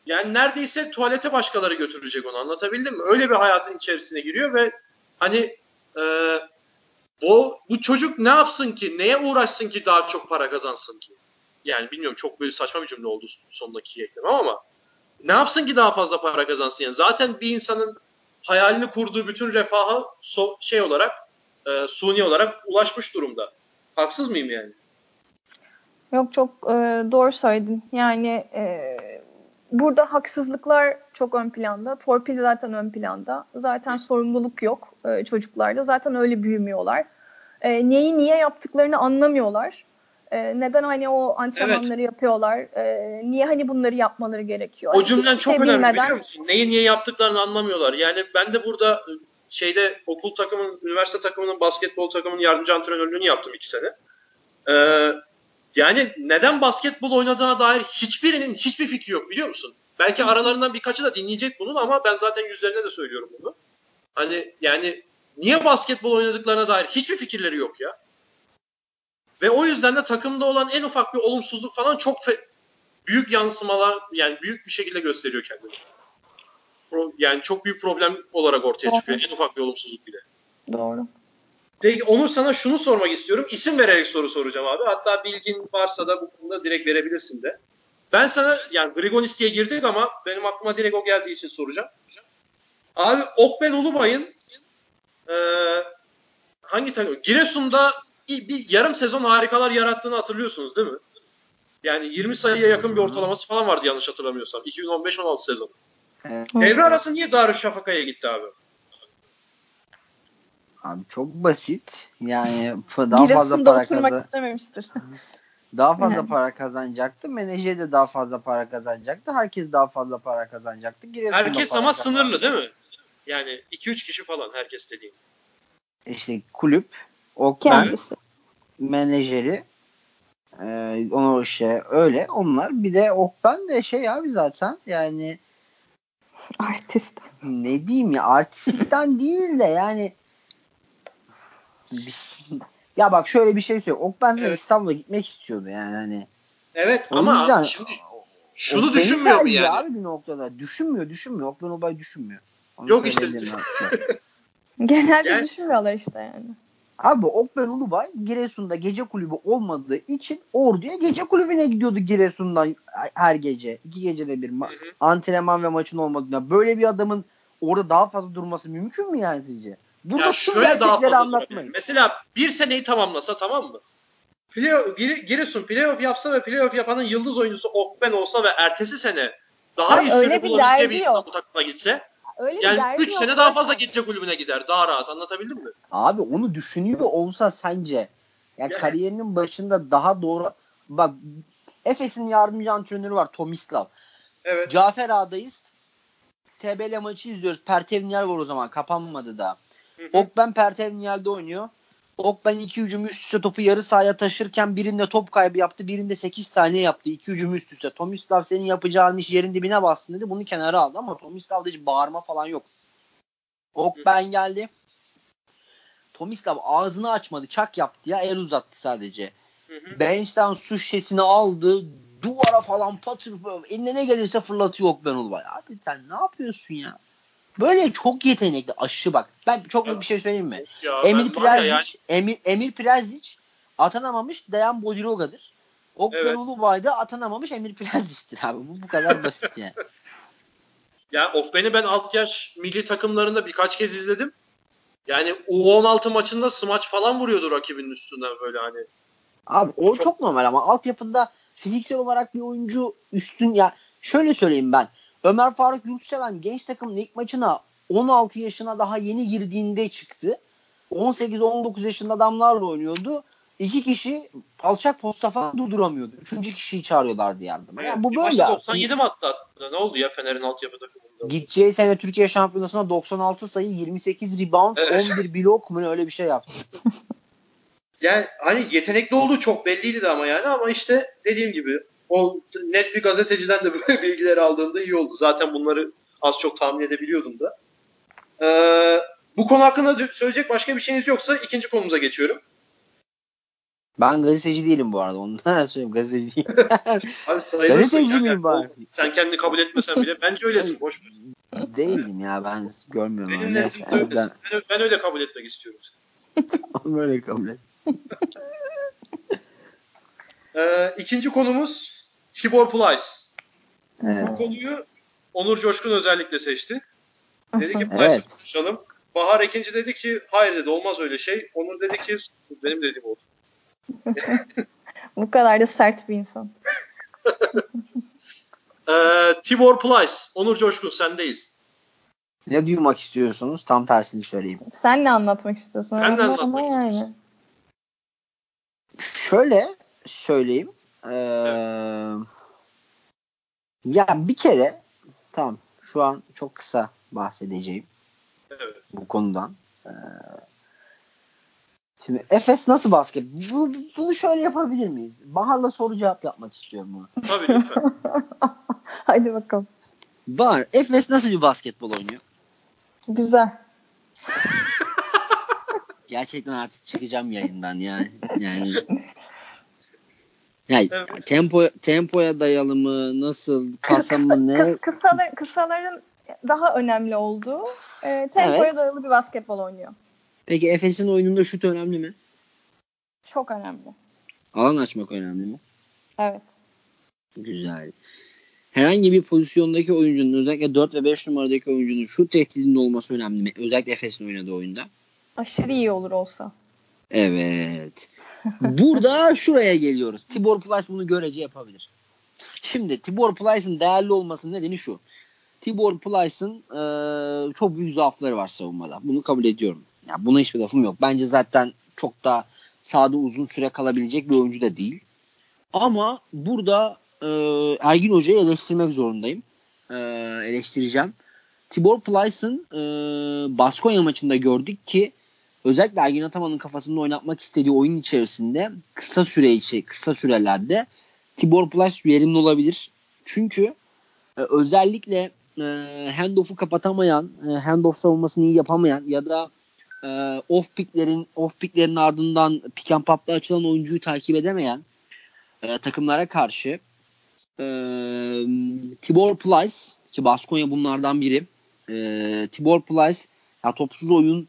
Yani neredeyse tuvalete başkaları götürecek onu anlatabildim mi? Öyle bir hayatın içerisine giriyor ve hani e, bu, bu çocuk ne yapsın ki? Neye uğraşsın ki daha çok para kazansın ki? Yani bilmiyorum çok böyle saçma bir cümle oldu sondaki eklemem ama ne yapsın ki daha fazla para kazansın? Yani zaten bir insanın hayalini kurduğu bütün refaha so- şey olarak e, suni olarak ulaşmış durumda. Haksız mıyım yani? Yok çok e, doğru söyledin. Yani e, burada haksızlıklar çok ön planda. Torpil zaten ön planda. Zaten sorumluluk yok e, çocuklarda. Zaten öyle büyümüyorlar. E, neyi niye yaptıklarını anlamıyorlar. E, neden hani o antrenmanları yapıyorlar? E, niye hani bunları yapmaları gerekiyor? O Hani cümlen hiçbir çok önemli bilmeden- biliyor musun? Neyi niye yaptıklarını anlamıyorlar. Yani ben de burada şeyde okul takımının, üniversite takımının, basketbol takımının yardımcı antrenörlüğünü yaptım iki sene. Ee, yani neden basketbol oynadığına dair hiçbirinin hiçbir fikri yok biliyor musun? Belki aralarından birkaçı da dinleyecek bunun ama ben zaten yüzlerine de söylüyorum bunu. Hani yani niye basketbol oynadıklarına dair hiçbir fikirleri yok ya. Ve o yüzden de takımda olan en ufak bir olumsuzluk falan çok büyük yansımalar yani büyük bir şekilde gösteriyor kendini. Pro- yani çok büyük problem olarak ortaya Doğru. çıkıyor en ufak bir olumsuzluk bile. Doğru. Peki Onur sana şunu sormak istiyorum. İsim vererek soru soracağım abi. Hatta bilgin varsa da bu konuda direkt verebilirsin de. Ben sana yani Grigonis diye girdik ama benim aklıma direkt o geldiği için soracağım. Abi Okbel Ulubay'ın e, hangi takım? Giresun'da bir yarım sezon harikalar yarattığını hatırlıyorsunuz değil mi? Yani 20 sayıya yakın bir ortalaması falan vardı yanlış hatırlamıyorsam. 2015-16 sezonu. Evet. Devre arası niye Darüşşafaka'ya gitti abi? Abi çok basit. Yani daha fazla para kazan istememiştir. daha fazla Yani. para kazanacaktı. Menajer de daha fazla para kazanacaktı. Herkes daha fazla para kazanacaktı. Giresun'da Herkes para ama kazan- sınırlı değil mi? Yani 2-3 kişi falan herkes dediğim. İşte kulüp, Okman, Kendisi. menajeri e, onu işte öyle onlar. Bir de Okben de şey abi zaten yani Artist. ne diyeyim ya artistlikten değil de yani bir- ya bak şöyle bir şey söyleyeyim. Okben Evet. İstanbul'a gitmek istiyordu yani hani. Evet O ama yüzden- şimdi şunu düşünmüyor mu yani? Abi bir noktada. Düşünmüyor, düşünmüyor. Okben Obay düşünmüyor. Onu Yok işte. Genelde Yani- düşünmüyorlar işte yani. Abi Okben Ulubay Giresun'da gece kulübü olmadığı için Ordu'ya gece kulübüne gidiyordu Giresun'dan her gece. iki gecede bir ma- Hı hı. antrenman ve maçın olmadığında. Böyle bir adamın orada daha fazla durması mümkün mü yani sizce? Burada Ya tüm şöyle daha gerçekleri fazla anlatmayın. Mesela bir seneyi tamamlasa tamam mı? Play, Gire- Giresun playoff yapsa ve playoff yapanın yıldız oyuncusu Okben olsa ve ertesi sene daha Abi iyi bir bulabileceği bir. İstanbul takımına gitse Öyle bir yani derdi 3 yok sene daha fazla gece kulübüne gider. Daha rahat anlatabildim mi? Abi onu düşünüyor olsa sence ya Ya- kariyerinin başında daha doğru bak Efes'in yardımcı antrenörü var Tomislav. Evet. Cafer Ağa'dayız. TBL maçı izliyoruz. Pertevniyel var o zaman. Kapanmadı da. Hı hı. Okben Pertevniyel'de oynuyor. Okben iki hücum üst üste topu yarı sahaya taşırken birinde top kaybı yaptı. Birinde 8 saniye yaptı. İki hücum üst üste. Tomislav senin yapacağın iş yerin dibine bassın dedi. Bunu kenara aldı ama Tomislav'da hiç bağırma falan yok. Okben geldi. Tomislav ağzını açmadı. Çak yaptı ya. El uzattı sadece. Bench'ten su şişesini aldı. Duvara falan patır. Eline ne gelirse fırlatıyor Okben Ulubay. Abi sen ne yapıyorsun ya? Böyle çok yetenekli. Aşı bak. Ben çok net bir şey söyleyeyim mi? Ya Emir Prezic, yani- Emir, Emir Prezic atanamamış Dejan Bodiroga'dır. Okben Evet. Ulubay da atanamamış Emir Prezic'tir abi. Bu bu kadar basit yani. Ya Okben'i ben alt yaş milli takımlarında birkaç kez izledim. Yani U16 maçında smaç falan vuruyordu rakibinin üstünden böyle hani. Abi o Çok- çok, normal ama altyapında fiziksel olarak bir oyuncu üstün ya şöyle söyleyeyim ben. Ömer Faruk Yurtseven genç takımın ilk maçına 16 yaşına daha yeni girdiğinde çıktı. 18-19 yaşında adamlarla oynuyordu. İki kişi alçak posta falan durduramıyordu. Üçüncü kişiyi çağırıyorlardı yardıma. Yani bu böyle. maçta abi. 97 mi attı? attı? Ne oldu ya Fener'in altyapı takımında? Gideceği sene Türkiye Şampiyonası'na 96 sayı, 28 rebound, Evet. 11 blok mu öyle bir şey yaptı. Yani hani yetenekli olduğu çok belliydi de ama yani ama işte dediğim gibi o net bir gazeteciden de böyle bilgileri aldığımda iyi oldu. Zaten bunları az çok tahmin edebiliyordum da. Ee, bu konu hakkında söyleyecek başka bir şeyiniz yoksa ikinci konumuza geçiyorum. Ben gazeteci değilim bu arada. Onu da söyleyeyim gazeteci değilim. Abi sayılırsın. Gazeteci yani. miyim bari? Sen kendini kabul etmesen bile bence öylesin. Boş ver. Değilim ya ben görmüyorum. Benim nezdimde ben Ben, ben öyle kabul etmek istiyorum. böyle kabul et. Ee, ikinci konumuz Tibor Plyce. Evet. Bu konuyu Onur Coşkun özellikle seçti. Dedi ki Plyce'ı Evet. konuşalım. Bahar ikinci dedi ki hayır dedi olmaz öyle şey. Onur dedi ki benim dediğim oldu. Bu kadar da sert bir insan. Ee, Tibor Plyce, Onur Coşkun sendeyiz. Ne duymak istiyorsunuz? Tam tersini söyleyeyim. Sen ne anlatmak istiyorsun? Ben ne anlatmak yani. istiyorsun? Şöyle söyleyeyim. Ee, ya bir kere tamam şu an çok kısa bahsedeceğim Evet. bu konudan. Ee, şimdi Efes nasıl basket? Bu, bunu şöyle yapabilir miyiz? Bahar'la soru cevap yapmak istiyorum bunu. Tabii lütfen. Hadi bakalım. Bahar, Efes nasıl bir basketbol oynuyor? Güzel. Gerçekten artık çıkacağım yayından yani. Yani yani Evet. tempo tempoya dayalı mı nasıl pasa mı ne? Kıs- kısalar, kısaların daha önemli olduğu e, tempoya Evet. dayalı bir basketbol oynuyor. Peki Efes'in oyununda şut önemli mi? Çok önemli. Alan açmak önemli mi? Evet. Güzel. Herhangi bir pozisyondaki oyuncunun özellikle 4 ve 5 numaradaki oyuncunun şut tehdidinin olması önemli mi? Özellikle Efes'in oynadığı oyunda. Aşırı iyi olur olsa. Evet. Burada şuraya geliyoruz. Tibor Plyce bunu görece yapabilir. Şimdi Tibor Plyce'ın değerli olmasının nedeni şu. Tibor Plyce'ın eee, çok büyük zaafları var savunmada. Bunu kabul ediyorum. Ya buna hiçbir lafım yok. Bence zaten çok da sahada uzun süre kalabilecek bir oyuncu da değil. Ama burada e, Ergin Hoca'yı eleştirmek zorundayım. E, eleştireceğim. Tibor Plyce'ın e, Baskonya maçında gördük ki özellikle Ergin Ataman'ın kafasında oynatmak istediği oyun içerisinde kısa süre içi, kısa sürelerde Tibor Plyce verimli olabilir. Çünkü e, özellikle e, handoff'u kapatamayan, e, handoff savunmasını iyi yapamayan ya da e, off picklerin off picklerin ardından pick and pop'ta açılan oyuncuyu takip edemeyen e, takımlara karşı e, Tibor Plyce ki Baskonya bunlardan biri. E, Tibor Plyce ya topsuz oyun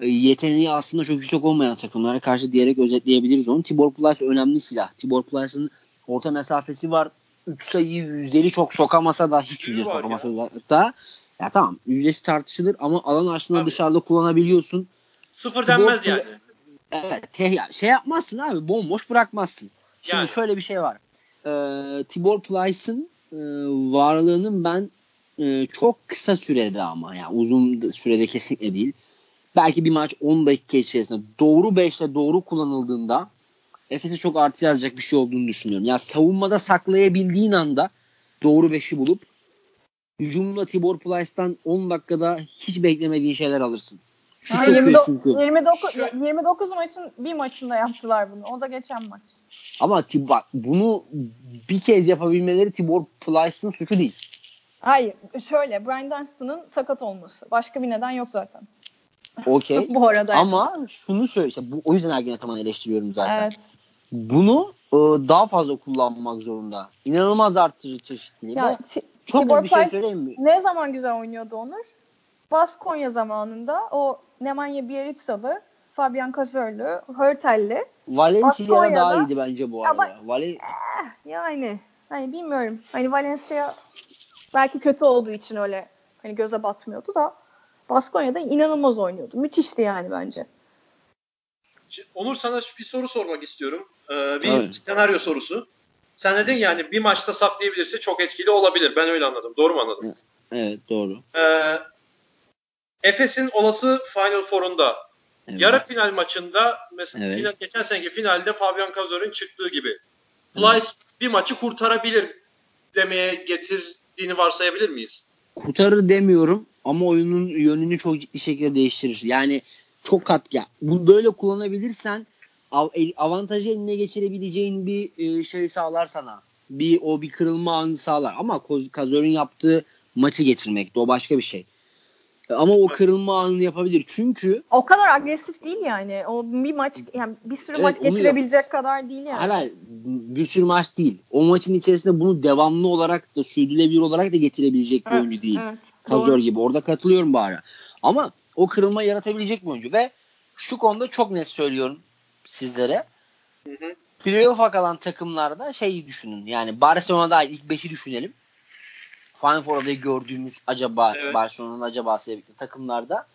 yeteneği aslında çok yüksek olmayan takımlara karşı diyerek özetleyebiliriz onu. Tibor Plyce önemli silah. Tibor Plyce'ın orta mesafesi var. 3 sayıyı yüzdeli çok sokamasa da hiç yüzdeli sokamasa ya. da ya tamam yüzdesi tartışılır ama alan aslında dışarıda kullanabiliyorsun. Sıfır denmez Tibor, yani. Evet te, şey yapmazsın abi bomboş bırakmazsın. Şimdi yani. şöyle bir şey var. Ee, Tibor Plyce'ın e, varlığının ben e, çok kısa sürede ama yani uzun sürede kesinlikle değil. Belki bir maç 10 dakika içerisinde doğru 5'te doğru kullanıldığında Efes'e çok artı yazacak bir şey olduğunu düşünüyorum. Yani savunmada saklayabildiğin anda doğru 5'i bulup hücumda Tibor Plyce'dan 10 dakikada hiç beklemediğin şeyler alırsın. Şu ha, 29, çünkü. 29, 29 maçın bir maçında yaptılar bunu. O da geçen maç. Ama bak bunu bir kez yapabilmeleri Tibor Plyce'ın suçu değil. Hayır. Şöyle Brian Dunstan'ın sakat olması. Başka bir neden yok zaten. Okey. bu arada. Ama şunu söyle. Işte bu, o yüzden Ergin Ataman'ı eleştiriyorum zaten. Evet. Bunu e, daha fazla kullanmak zorunda. İnanılmaz arttırıcı çeşitliliği. Ya, çok Tibor bir şey söyleyeyim mi? Ne zaman güzel oynuyordu Onur? Baskonya zamanında o Nemanja Bjelicalı, Fabian Kazörlü, Hörtel'li. Valencia'da daha iyiydi bence bu arada. Ama, Vale... eh, yani hani bilmiyorum. Hani Valencia belki kötü olduğu için öyle hani göze batmıyordu da Baskonya'da inanılmaz oynuyordu. Müthişti yani bence. Onur sana bir soru sormak istiyorum. Ee, bir evet. senaryo sorusu. Sen dedin yani bir maçta saklayabilirse çok etkili olabilir. Ben öyle anladım. Doğru mu anladım? Evet doğru. Ee, Efes'in olası Final Four'unda evet. yarı final maçında mesela evet. final, geçen seneki finalde Fabian Cazor'un çıktığı gibi Plyce evet. bir maçı kurtarabilir demeye getirdiğini varsayabilir miyiz? Kurtarır demiyorum ama oyunun yönünü çok ciddi şekilde değiştirir. Yani çok kat ya. Bunu böyle kullanabilirsen av, avantajı eline geçirebileceğin bir e, şey sağlar sana. Bir o bir kırılma anı sağlar. Ama Kazör'ün yaptığı maçı getirmek o başka bir şey. Ama o kırılma anını yapabilir. Çünkü o kadar agresif değil yani. O bir maç yani bir sürü evet, maç getirebilecek yap- kadar değil yani. Hayır, bir sürü maç değil. O maçın içerisinde bunu devamlı olarak da sürdürülebilir olarak da getirebilecek bir evet, oyuncu değil. Evet, Kazor gibi. Orada katılıyorum bari. Ama o kırılma yaratabilecek bir oyuncu ve şu konuda çok net söylüyorum sizlere. Hı hı. Playoff'a kalan takımlarda şeyi düşünün. Yani Barcelona'da ilk 5'i düşünelim. Final Four'da gördüğümüz acaba evet. Barcelona'nın acaba sevdikleri takımlarda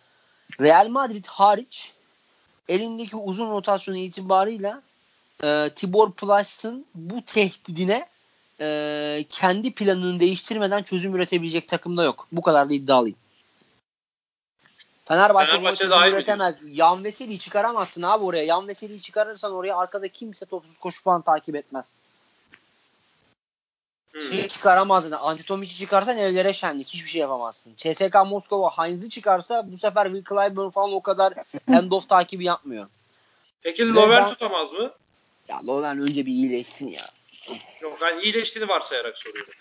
Real Madrid hariç elindeki uzun rotasyonu itibarıyla e, Tibor Plyce'ın bu tehdidine e, kendi planını değiştirmeden çözüm üretebilecek takımda yok. Bu kadar da iddialıyım. Fenerbahçe, Fenerbahçe bunu üretemez. Yan Veseli'yi çıkaramazsın abi oraya. Yan Veseli'yi çıkarırsan oraya arkada kimse topsuz koşu falan takip etmez. Hmm. Şey çıkaramaz yani. Antitomic'i çıkarsan evlere şenlik. Hiçbir şey yapamazsın. CSK Moskova Heinz'i çıkarsa bu sefer Will Clyburn falan o kadar handoff takibi yapmıyor. Peki Loven tutamaz mı? Ya Loven önce bir iyileşsin ya. Yok ben iyileştiğini varsayarak soruyorum.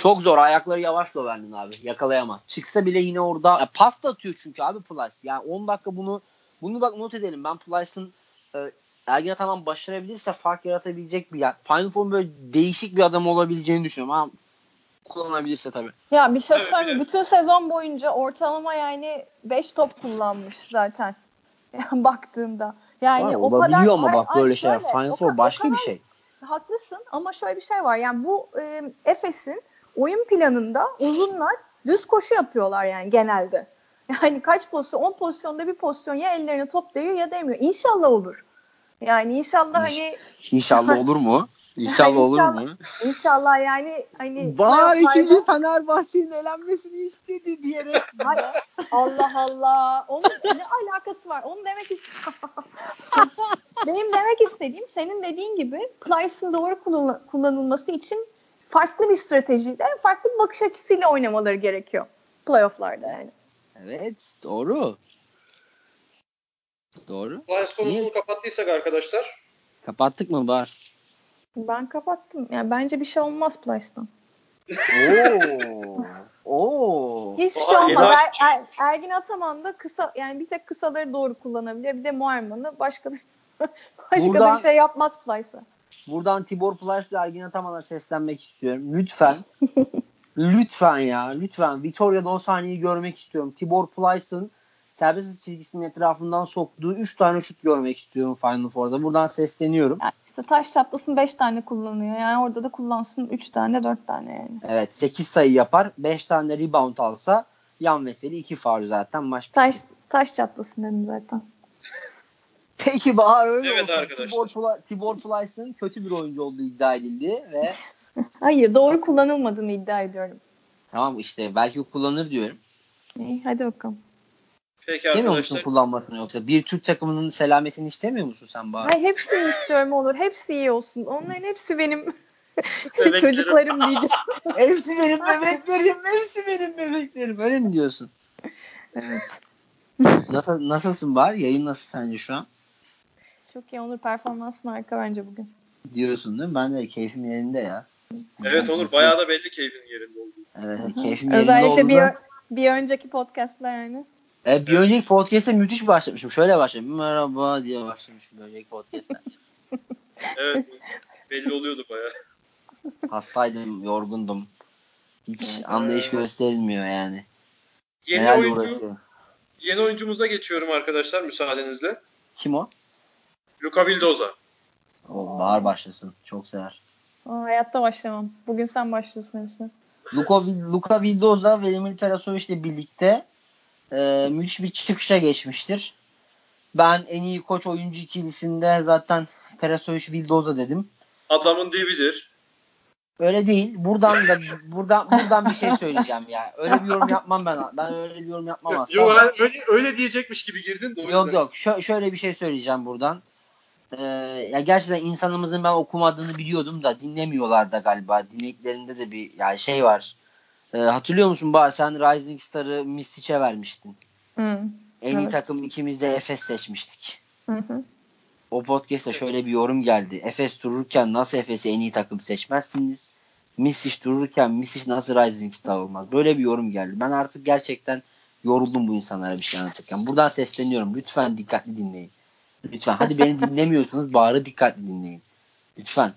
Çok zor. Ayakları yavaş Lovern'in abi. Yakalayamaz. Çıksa bile yine orada ya, pas da atıyor çünkü abi Plyce. Yani 10 dakika bunu bunu bak not edelim. Ben Plyce'ın e, Ergin Ataman başarabilirse fark yaratabilecek bir yer. Final Four'un böyle değişik bir adam olabileceğini düşünüyorum ama kullanabilirse tabii. Ya bir şey evet, söyleyeyim. Evet. Bütün sezon boyunca ortalama yani 5 top kullanmış zaten. Yani baktığında. Yani var, o kadar ama bak böyle şeyler. Final Four başka kadar, bir şey. Haklısın ama şöyle bir şey var. Yani bu e, Efes'in oyun planında uzunlar düz koşu yapıyorlar yani genelde. Yani kaç pozisyon? 10 pozisyonda bir pozisyon ya ellerine top değiyor ya değmiyor. İnşallah olur. Yani inşallah İnş, hani İnşallah olur mu? İnşallah olur İnşallah. mu? İnşallah yani hani Var ikinci Fenerbahçe'nin elenmesini istedi diyerek. Allah Allah. Onun ne alakası var? Onu demek istiyorum. Benim demek istediğim senin dediğin gibi Plyce'ın doğru kullan- kullanılması için farklı bir stratejiyle, farklı bir bakış açısıyla oynamaları gerekiyor playoff'larda yani. evet doğru. Doğru. Lions konusunu Niye? kapattıysak arkadaşlar. Kapattık mı Bahar? Ben kapattım. Yani bence bir şey olmaz Plyce'dan. Oo. Oo. Hiçbir şey olmaz. Er. Er- Ergin Ataman da kısa yani bir tek kısaları doğru kullanabiliyor. Bir de Muarman'ı başka başka da Buradan- bir şey yapmaz Plyce'a. Buradan Tibor Plyce ve Ergin Ataman'a seslenmek istiyorum. Lütfen. lütfen ya. Lütfen. Vitoria'da o sahneyi görmek istiyorum. Tibor Plyce'ın serbest çizgisinin etrafından soktuğu 3 tane şut görmek istiyorum Final Four'da. Buradan sesleniyorum. Yani işte taş çatlasın 5 tane kullanıyor. Yani orada da kullansın 3 tane 4 tane yani. Evet 8 sayı yapar. 5 tane rebound alsa yan veseli 2 faul zaten maç. Taş taş çatlasın dedim zaten. Peki Bahar öyle Evet olsun. arkadaşlar. Tibor, Ply- Tibor Plyce'ın kötü bir oyuncu olduğu iddia edildi ve Hayır doğru kullanılmadığını iddia ediyorum. tamam işte belki o kullanır diyorum. İyi hadi bakalım. Peki İstemiyor musun arkadaşlar. kullanmasını yoksa? Bir Türk takımının selametini istemiyor musun sen Bahar? Hayır hepsini istiyorum olur. Hepsi iyi olsun. Onların hepsi benim çocuklarım diyeceğim. hepsi benim bebeklerim, hepsi benim bebeklerim. Öyle mi diyorsun? Evet. Nasıl, nasılsın Bahar? Yayın nasıl sence şu an? Çok iyi Onur performansın harika bence bugün. Diyorsun değil mi? Ben de keyfim yerinde ya. Evet Onur bayağı da belli keyfin yerinde oldu. Evet keyfim yerinde Özellikle bir, bir önceki podcastler yani. Evet, bir önceki podcast'e müthiş başlamışım. Şöyle başladım. Merhaba diye başlamışım bir önceki podcast'te. Evet belli oluyordu bayağı. Hastaydım, yorgundum. Hiç anlayış gösterilmiyor yani. Yeni Nelerle oyuncu, uğraşıyorum. yeni oyuncumuza geçiyorum arkadaşlar müsaadenizle. Kim o? Luka Vildoza. O Bahar başlasın. Çok sever. Aa, hayatta başlamam. Bugün sen başlıyorsun hepsine. Luka, Luka Vildoza ve Emil Perasovic ile birlikte e, müthiş bir çıkışa geçmiştir. Ben en iyi koç oyuncu ikilisinde zaten Perasovic Vildoza dedim. Adamın dibidir. Öyle değil. Buradan da buradan buradan bir şey söyleyeceğim ya. Öyle bir yorum yapmam ben. Ben öyle bir yorum yapmam aslında. Yok öyle, öyle diyecekmiş gibi girdin de Yok yok. Şö- şöyle bir şey söyleyeceğim buradan. Ee, ya gerçekten insanımızın ben okumadığını biliyordum da dinlemiyorlar da galiba. Dinlediklerinde de bir yani şey var. Ee, hatırlıyor musun Bahar sen Rising Star'ı Mistic'e vermiştin. Hı. En iyi Evet. takım ikimiz de Efes seçmiştik. Hı hı. O podcast'ta şöyle bir yorum geldi. Efes dururken nasıl Efes'i en iyi takım seçmezsiniz? Mistic dururken Mistic nasıl Rising Star olmaz? Böyle bir yorum geldi. Ben artık gerçekten yoruldum bu insanlara bir şey anlatırken. Buradan sesleniyorum. Lütfen dikkatli dinleyin. Lütfen. Hadi beni dinlemiyorsunuz. Bağırı dikkatli dinleyin. Lütfen.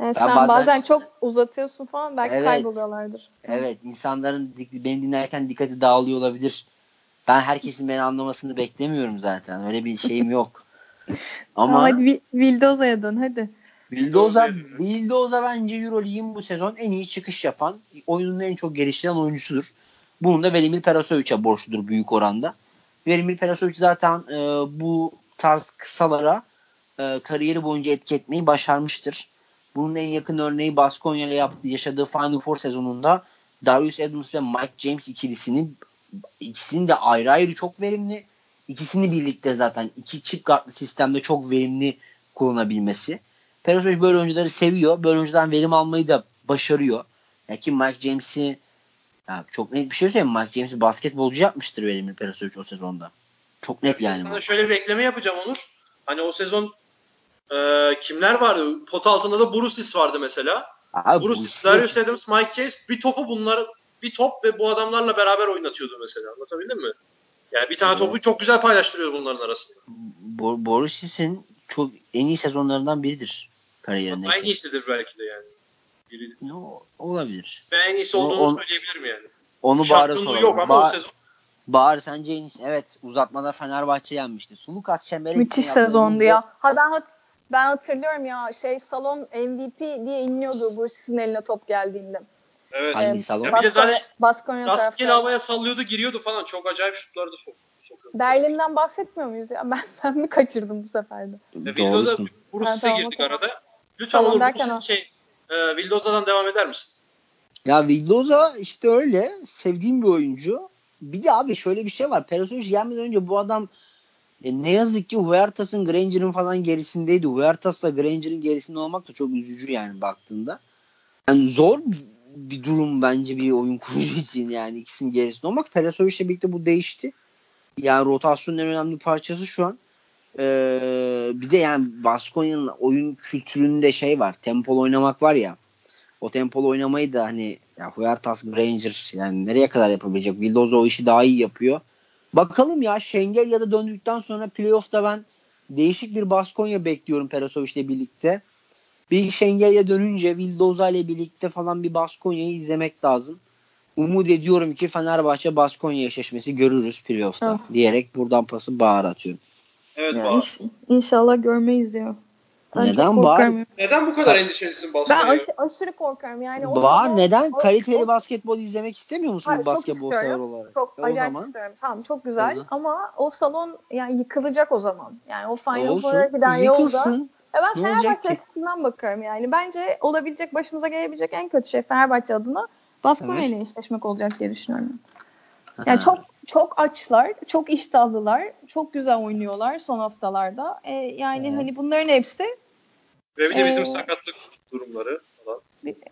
Yani Ben sen bazen- bazen... çok uzatıyorsun falan belki Evet. kayboluyorlardır. Evet. insanların beni dinlerken dikkati dağılıyor olabilir. Ben herkesin beni anlamasını beklemiyorum zaten. Öyle bir şeyim yok. Ama hadi Vi- Vildoza'ya dön hadi. Vildoza, Vildoza bence Euroleague'in bu sezon en iyi çıkış yapan, oyunun en çok geliştiren oyuncusudur. Bunun da Velimir Perasovic'e borçludur büyük oranda. Velimir Perasovic zaten e, bu tarz kısalara e, kariyeri boyunca etki etmeyi başarmıştır. Bunun en yakın örneği Baskonya ile yaptığı, yaşadığı Final Four sezonunda Darius Adams ve Mike James ikilisinin ikisinin de ayrı ayrı çok verimli. İkisini birlikte zaten iki çift kartlı sistemde çok verimli kullanabilmesi. Perosovic böyle oyuncuları seviyor. Böyle oyuncudan verim almayı da başarıyor. Yani Mike James'i çok net bir şey söyleyeyim. mi? Mike James'i basketbolcu yapmıştır Velimir Perosovic o sezonda. Çok net yani. Sana bu. şöyle bir ekleme yapacağım Onur. Hani o sezon e, kimler vardı? Pot altında da Brusis vardı mesela. Abi, Brusis, ikisi- Darius Adams, Mike James bir topu bunlar bir top ve bu adamlarla beraber oynatıyordu mesela. Anlatabildim mi? Yani bir tane Evet. topu çok güzel paylaştırıyor bunların arasında. Bo- Borisis'in çok en iyi sezonlarından biridir kariyerindeki. En iyisidir belki de yani. Biri. No, olabilir. Ve en iyisi O- olduğunu on- söyleyebilirim yani. Onu Şampiyonluğu yok ama o Bahar, sezon Bahar sence en iyisi? Evet uzatmada Fenerbahçe yenmişti. Sulukas Çember'e Müthiş sezondu ya. Ha ben hat- ben hatırlıyorum ya şey salon MVP diye inliyordu bu sizin eline top geldiğinde. evet. Hangi Ee, salon? Ya bir de zaten Baskonya rastgele havaya sallıyordu giriyordu falan. Çok acayip şutlardı sok. Berlin'den bahsetmiyor muyuz ya? Ben, ben mi kaçırdım bu sefer de? Brucis'e Ha, tamam, girdik arada. Lütfen Salon Onur derken şey e, Vildoza'dan devam eder misin? Ya Vildoza işte öyle. Sevdiğim bir oyuncu. Bir de abi şöyle bir şey var. Perisic gelmeden önce bu adam e, ne yazık ki Huertas'ın Granger'ın falan gerisindeydi. Huertas'la Granger'ın gerisinde olmak da çok üzücü yani baktığında. Yani zor bir durum bence bir oyun kurucu için yani ikisinin gerisinde olmak. Perisic'le birlikte bu değişti. Yani rotasyonun en önemli parçası şu an. Ee, bir de yani Baskonya'nın oyun kültüründe şey var. Tempol oynamak var ya. O tempolu oynamayı da hani ya Huertas Granger yani nereye kadar yapabilecek? Vildoza o işi daha iyi yapıyor. Bakalım ya Şengel ya da döndükten sonra playoff'ta ben değişik bir Baskonya bekliyorum Perasovic'le birlikte. Bir Şengel'e dönünce Vildoza ile birlikte falan bir Baskonya'yı izlemek lazım. Umut ediyorum ki Fenerbahçe Baskonya eşleşmesi görürüz playoff'ta Ah. diyerek buradan pası Bahar atıyorum. Evet Ya Bahar. inş- inşallah görmeyiz ya. Ben Neden ya. Neden bu kadar endişelisin Ben Baskonya'ya? aş- aşırı korkarım yani. o Bahar sezon- neden? o- Kaliteli o- basketbol izlemek istemiyor musun Hayır, basketbol sever olarak? Çok E o acayip zaman istiyorum. Tamam çok güzel zaman. ama o salon yani yıkılacak o zaman. Yani o Final. Four'a giden yolda. Yıkılsın. Ya ben Ne Fenerbahçe açısından bakıyorum yani. Bence olabilecek başımıza gelebilecek en kötü şey Fenerbahçe adına Baskonya ile eşleşmek olacak diye düşünüyorum. Yani çok çok açlar, çok iştahlılar, çok güzel oynuyorlar son haftalarda. Ee, yani Evet. hani bunların hepsi Ve bir de bizim Ee, sakatlık durumları falan.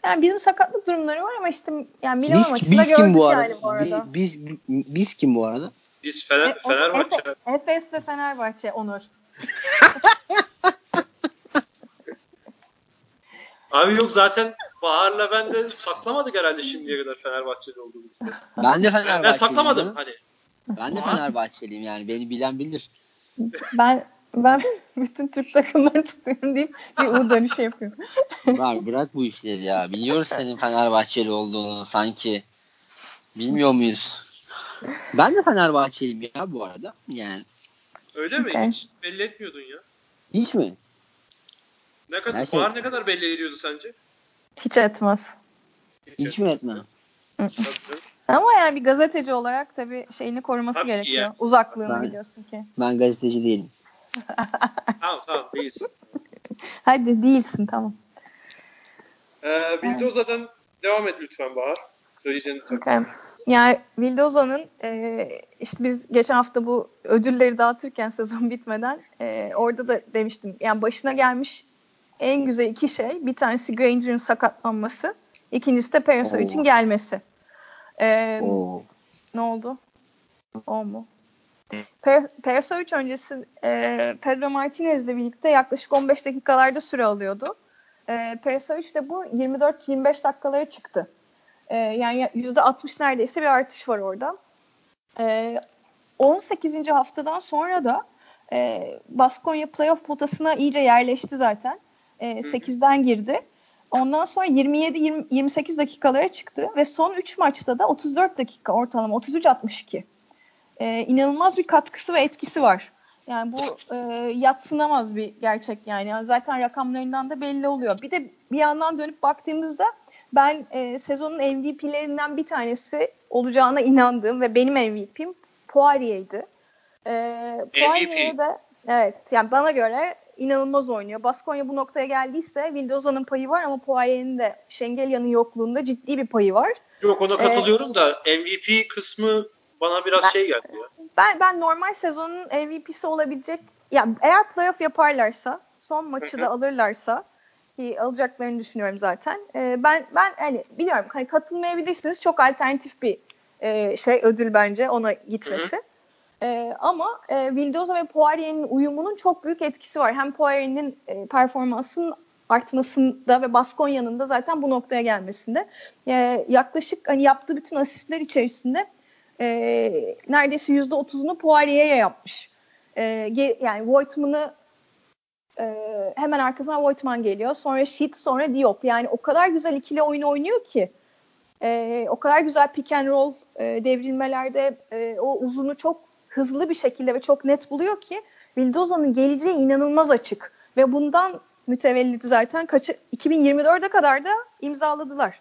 yani bizim sakatlık durumları var ama işte yani Milano Biz, maçında biz gördük kim bu arada? yani bu arada. Biz, biz, biz kim bu arada? Biz Fener, E, o- Fenerbahçe Efe- Efes ve Fenerbahçe Onur. Abi yok zaten Bahar'la ben de saklamadık herhalde şimdiye kadar Fenerbahçeli olduğumuzu. Ben de Fenerbahçeliyim. ben saklamadım hani. Ben de Fenerbahçeliyim yani. Beni bilen bilir. Ben ben bütün Türk takımları tutuyorum deyip bir U dönüşü yapıyorum. Var bırak bu işleri ya. Biliyoruz senin Fenerbahçeli olduğunu sanki. Bilmiyor muyuz? Ben de Fenerbahçeliyim ya bu arada. Yani Öyle mi? Okay. Hiç belli etmiyordun ya. hiç mi? Ne kadar, Her şey- Bahar ne kadar belli ediyordu sence? Hiç etmez. Hiç mi etme? Tabii canım. Ama yani bir gazeteci olarak tabii şeyini koruması Tabii gerekiyor. ya. Uzaklığını Ben- biliyorsun ki. Ben gazeteci değilim. Tamam tamam değilsin. Hadi değilsin tamam. Ee, Vildoza'dan devam et lütfen Bahar. Söyleyeceğin tabii. Okay. Yani Vildoza'nın e, işte biz geçen hafta bu ödülleri dağıtırken sezon bitmeden e, orada da demiştim. Yani başına gelmiş en güzel iki şey. Bir tanesi Granger'ın sakatlanması. ikincisi de Perasovic'in Oo. gelmesi. E, Oo. ne oldu? O mu? Per- Perisic öncesi e, Pedro Martinez'le birlikte yaklaşık 15 dakikalarda süre alıyordu. E, Perisic de bu 24-25 dakikalara çıktı. E, yani %60 neredeyse bir artış var orada. E, 18. haftadan sonra da e, Baskonya playoff potasına iyice yerleşti zaten. E, 8'den girdi. Ondan sonra 27-28 dakikalara çıktı ve son 3 maçta da 34 dakika ortalama 33-62 e, inanılmaz bir katkısı ve etkisi var. Yani bu e, yatsınamaz bir gerçek yani. yani. Zaten rakamlarından da belli oluyor. Bir de bir yandan dönüp baktığımızda ben e, sezonun MVP'lerinden bir tanesi olacağına inandığım ve benim MVP'm Poirier'di. E, Poirier de evet yani bana göre inanılmaz oynuyor. Baskonya bu noktaya geldiyse Windows'un payı var ama Poirier'in de Şengelya'nın yokluğunda ciddi bir payı var. Yok ona Ee, katılıyorum da MVP kısmı bana biraz Ben- şey geldi ya. Ben ben normal sezonun MVP'si olabilecek ya eğer playoff yaparlarsa son maçı Hı da alırlarsa ki alacaklarını düşünüyorum zaten. e, ben ben hani biliyorum hani katılmayabilirsiniz. Çok alternatif bir e, şey ödül bence ona gitmesi. E, ama e, Vildoza ve Poirier'in uyumunun çok büyük etkisi var. Hem Poirier'in e, performansının artmasında ve Baskonya'nın da zaten bu noktaya gelmesinde. E, yaklaşık hani yaptığı bütün asistler içerisinde e, neredeyse %30'unu Poirier'e yapmış. E, yani Voigtman'ı e, hemen arkasından Voigtman geliyor. Sonra Sheet, sonra Diop. Yani o kadar güzel ikili oyun oynuyor ki e, o kadar güzel pick and roll e, devrilmelerde e, o uzunu çok hızlı bir şekilde ve çok net buluyor ki Vildoza'nın geleceği inanılmaz açık. Ve bundan mütevellit zaten kaçı 2024'e kadar da imzaladılar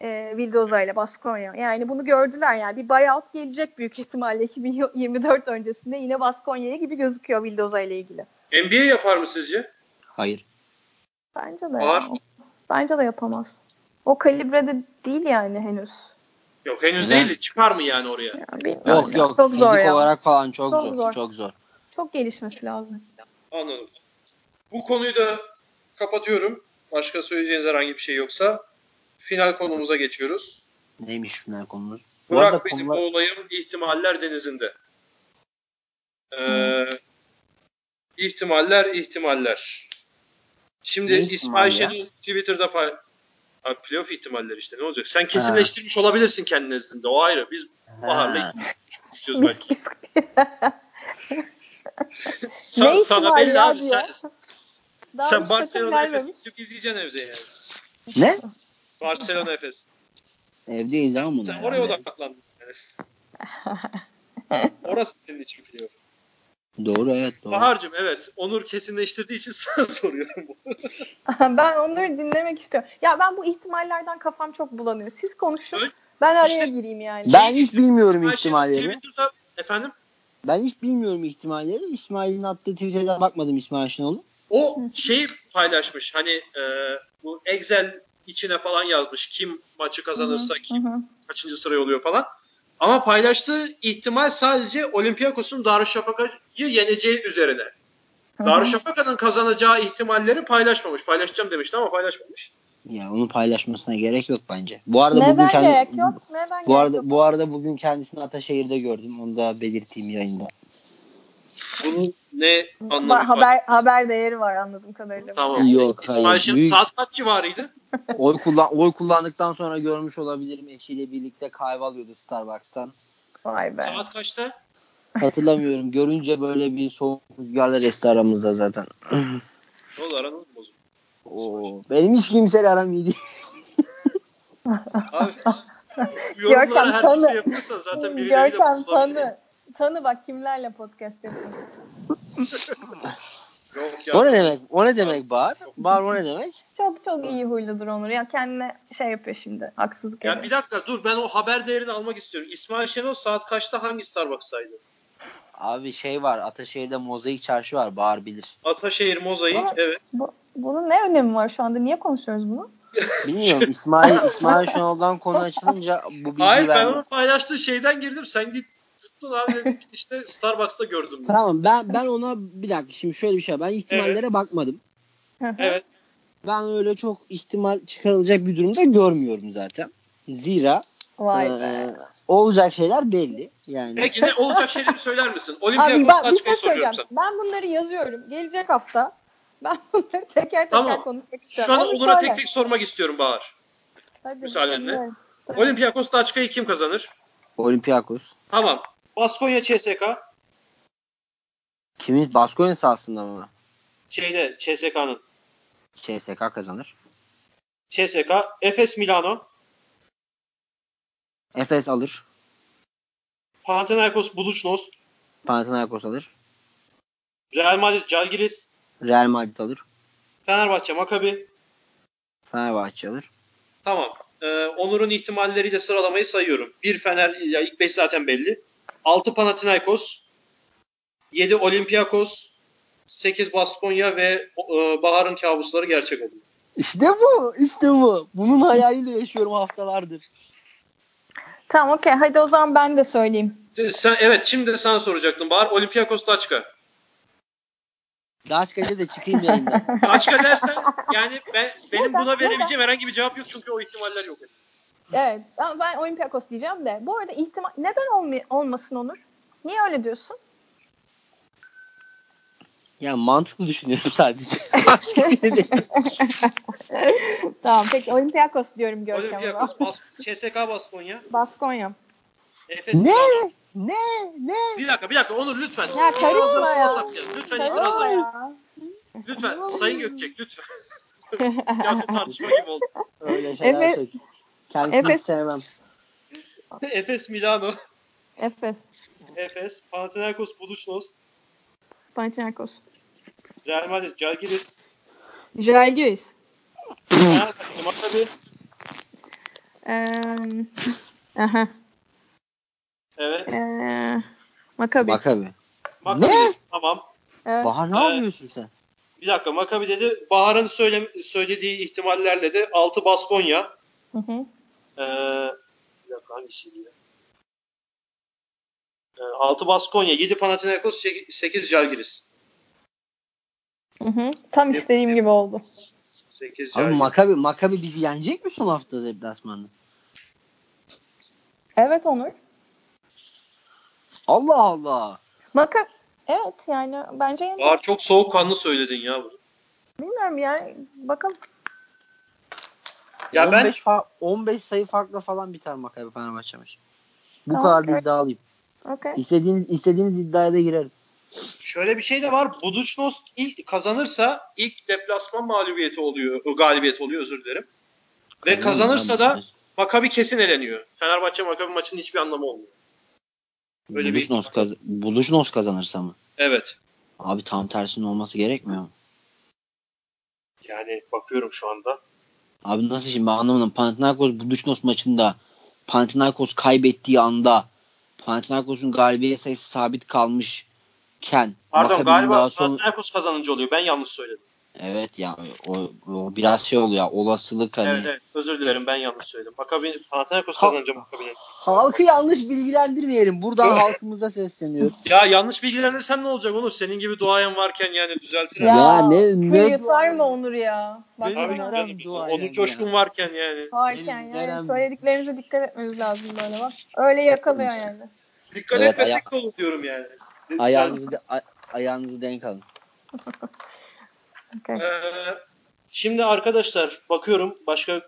e, Vildoza ile Baskonya. Yani bunu gördüler yani bir buyout gelecek büyük ihtimalle 2024 öncesinde yine Baskonya'ya gibi gözüküyor Vildoza ile ilgili. NBA yapar mı sizce? Hayır. Bence de. Var. ya. Bence de yapamaz. O kalibrede değil yani henüz. Yok henüz Neden? değil. Çıkar mı yani oraya? Ya, bilmiyorum Yok ya. yok Çok fizik zor ya. olarak falan çok, Çok zor, zor. Çok zor. Çok gelişmesi lazım. Anladım. Bu konuyu da kapatıyorum. Başka söyleyeceğiniz herhangi bir şey yoksa final konumuza geçiyoruz. Neymiş final konumuz? Bu arada Bırak bizi konular- boğulayım ihtimaller denizinde. Ee, ihtimaller ihtimaller. Şimdi Ne İsmail ya? Şen'in Twitter'da pay... Abi playoff ihtimaller işte ne olacak? Sen kesinleştirmiş olabilirsin kendi nezdinde o ayrı. Biz Bahar'la Ha. istiyoruz belki. Sa- ne sana belli ya abi. diyor. Sen, Daha sen üç takım Barcelona gelmemiş. Efes'i Türk izleyeceksin evde yani. Ne? Barcelona Efes. Evdeyiz ama. Sen oraya odaklandın. Yani. Orası senin için playoff. Doğru evet doğru. Bahar'cığım evet. Onur kesinleştirdiği için sana soruyorum bunu. ben onları dinlemek istiyorum. Ya ben bu ihtimallerden kafam çok bulanıyor. Siz konuşun. Evet. Ben araya İşte- gireyim yani. Ben hiç bilmiyorum ihtimalleri. Twitter'da efendim Ben hiç bilmiyorum ihtimalleri. İsmail'in attığı Twitter'da bakmadım İsmail Şenol'u. o şeyi paylaşmış. Hani e, bu Excel içine falan yazmış. Kim maçı kazanırsa Hı kim hı. kaçıncı sıraya oluyor falan. Ama paylaştığı ihtimal sadece Olympiakos'un Darüşşafaka'yı yeneceği üzerine. Hı hı. Darüşşafaka'nın kazanacağı ihtimalleri paylaşmamış. Paylaşacağım demişti ama paylaşmamış. Ya onu paylaşmasına gerek yok bence. Bu arada Neden bugün kendi, gerek yok? Neden Bu gerek arada yok? bu arada bugün kendisini Ataşehir'de gördüm. Onu da belirteyim yayında. Bunun ne anlamı ifade haber haber değeri var anladığım kadarıyla. Tamam. Yok, İsmail hayır. Şen Büyük- saat kaç civarıydı? Oy kullan oy kullandıktan sonra görmüş olabilirim. Eşiyle birlikte kahve alıyordu Starbucks'tan. Vay be. Saat kaçta? Hatırlamıyorum. Görünce böyle bir soğuk rüzgarlar esti aramızda zaten. Ne oldu aranız bozuldu? Oo, benim hiç kimseyle aram iyi değil. Abi bu Görkem, her tanı. şey yapıyorsan zaten birileriyle Görkem tanı. Tanı bak kimlerle podcast yapıyorsun. Yok ya. O ne demek? O ne demek Bahar? Bahar o ne demek? Çok çok iyi huyludur Onur. Ya kendine şey yapıyor şimdi. Haksızlık Ya bir dakika dur ben o haber değerini almak istiyorum. İsmail Şenol saat kaçta hangi Starbucks'taydı? Abi şey var. Ataşehir'de mozaik çarşı var. Bahar bilir. Ataşehir Mozaik Aa. evet. Bu, bunun ne önemi var şu anda? Niye konuşuyoruz bunu? Bilmiyorum. İsmail İsmail Şenol'dan konu açılınca bu bilgiyi Hayır ben verdim. onun paylaştığı şeyden girdim. Sen git tuttun abi dedim ki işte Starbucks'ta gördüm. dedi. Tamam ben ben ona bir dakika şimdi şöyle bir şey. Ben ihtimallere bakmadım. Hı hı. Evet. Ben öyle çok ihtimal çıkarılacak bir durumda görmüyorum zaten. Zira Vay e, be. olacak şeyler belli. Yani Peki ne olacak şeyleri söyler misin? Abi Olympiakos bak bir kaç şey söyleyeceğim. sana. Ben bunları yazıyorum. Gelecek hafta ben bunları teker teker Tamam. konuşmak Şu istiyorum. an Onu Onur'a söyle. tek tek sormak istiyorum Bahar. Hadi, müsaadenle. Tamam. Olympiakos Daçka'yı kim kazanır? Olympiakos. Tamam. Baskonya CSK. Kimin? Baskonya sahasında mı? Şeyde CSK'nın. CSK kazanır. CSK. Efes Milano. Efes alır. Panathinaikos Budućnost. Panathinaikos alır. Real Madrid Žalgiris. Real Madrid alır. Fenerbahçe Maccabi. Fenerbahçe alır. Tamam. Ee, Onur'un ihtimalleriyle sıralamayı sayıyorum. 1 Fener, ya ilk 5 zaten belli. 6 Panathinaikos. 7 Olympiakos. 8 Baskonya ve e, Bahar'ın kabusları gerçek oldu. İşte bu. işte bu. Bunun hayaliyle yaşıyorum haftalardır. Tamam okey. Hadi o zaman ben de söyleyeyim. Sen, evet şimdi de sana soracaktım. Bahar Olympiakos Daçka. Daşka'ya da çıkayım yayından. Daçka dersen yani ben, benim buna verebileceğim herhangi bir cevap yok çünkü o ihtimaller yok. Evet. Ama ben Olympiakos diyeceğim de. Bu arada ihtimal neden olmay- olmasın Onur? Niye öyle diyorsun? ya mantıklı düşünüyorum sadece. Şey tamam peki Olympiakos diyorum Görkem'e. Olympiakos, Bas CSK Baskonya. Baskonya. Efes ne? Milano. Ne? Ne? Bir dakika bir dakika Onur lütfen. Ya karışma ya. Lütfen itirazları. ya. Lütfen Sayın Gökçek lütfen. Siyasi tartışma gibi oldu. Öyle şeyler Efe-. Kendisini Efe- hiç sevmem. Efes Milano. Efes. Efes. Panathinaikos Budućnost. Panathinaikos. Real Madrid Žalgiris. Žalgiris. Fenerbahçe Maccabi. Eee aha. Evet. Eee Maccabi. Bak abi. Maccabi. Ne? Tamam. Evet. Bahar ne Evet. yapıyorsun sen? Bir dakika Maccabi dedi. Bahar'ın söyle, söylediği ihtimallerle de 6 Baskonya. Hı hı. Ee, bir dakika hangisiydi ya? Ee, 6 Baskonya, 7 Panathinaikos, 8 Jalgiris. Hı hı. Tam istediğim gibi oldu. 8 Abi Jalgiris. Makabi, Makabi bizi yenecek mi son hafta deplasmanda? Evet Onur. Allah Allah. Maka evet yani bence yenecek. Bahar çok soğukkanlı söyledin ya bunu. Bilmiyorum yani bakalım. Ya 15, ben fa- 15 sayı farkla falan biter Makabi Fenerbahçe maçı. Bu Tamam, kadar evet. iddialıyım. Okey. İstediğiniz, istediğiniz iddiaya da girerim. şöyle bir şey de var. Budućnost ilk kazanırsa ilk deplasman mağlubiyeti oluyor. Galibiyet oluyor özür dilerim. Ve kazanırsa da Maccabi kesin eleniyor. Fenerbahçe Maccabi maçının hiçbir anlamı olmuyor. Öyle bir Buluşnos, kaz Buluşnos kazanırsa mı? Evet. Abi tam tersinin olması gerekmiyor mu? Yani bakıyorum şu anda. Abi nasıl şimdi anlamadım. Panathinaikos Buluşnos maçında Panathinaikos kaybettiği anda Panathinaikos'un galibiyet sayısı sabit kalmışken Pardon Maccabi'nin galiba sonra- Panathinaikos kazanınca oluyor. Ben yanlış söyledim. Evet ya o, o biraz şey oluyor olasılık hani. Evet evet. Özür dilerim ben yanlış söyledim. Maccabi Panathinaikos Ha- kazanınca Maccabi'nin. Halkı yanlış bilgilendirmeyelim. Buradan halkımıza sesleniyorum. Ya yanlış bilgilenirsem ne olacak Onur? Senin gibi duayen varken yani düzeltirim. Ya, Ya ne- ne- yutar mı Onur ya? Bak Benim canım. dua Onur yani Coşkun ya. varken yani. Varken Benim yani nerem- söylediklerimize dikkat etmemiz lazım böyle bak. Öyle yakalıyor yani. Dikkat Evet, etmesek aya- olur diyorum yani. ayağınızı de, ay- ayağınızı denk alın. Okay. Ee, şimdi arkadaşlar bakıyorum başka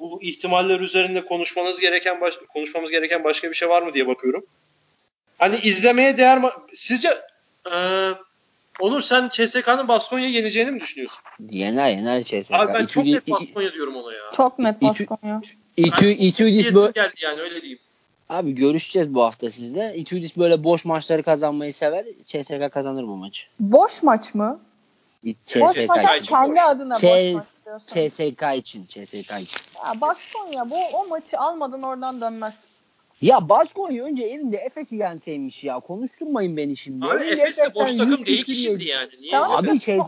bu ihtimaller üzerinde konuşmanız gereken baş- konuşmamız gereken başka bir şey var mı diye bakıyorum. Hani izlemeye değer mi? Sizce ee, Onur sen CSK'nın Baskonya'yı yeneceğini mi düşünüyorsun? Yener yener CSK. Abi ben İTÜ- çok net Baskonya diyorum ona ya. Çok net İTÜ- Baskonya. İTÜ, İTÜdis diyesim böyle, geldi yani öyle diyeyim. abi görüşeceğiz bu hafta sizle. İTÜdis böyle boş maçları kazanmayı sever. CSK kazanır bu maçı. Boş maç mı? CSK için. kendi adına maç diyorsun. CSK için. CSK için. Ya Baskonya bu o maçı almadan oradan dönmez. Ya Baskonya önce evinde Efes'i yenseymiş ya. Konuşturmayın beni şimdi. Abi Efes de boş takım değil ki şimdi yani. Niye? Tamam. Abi Efes şey,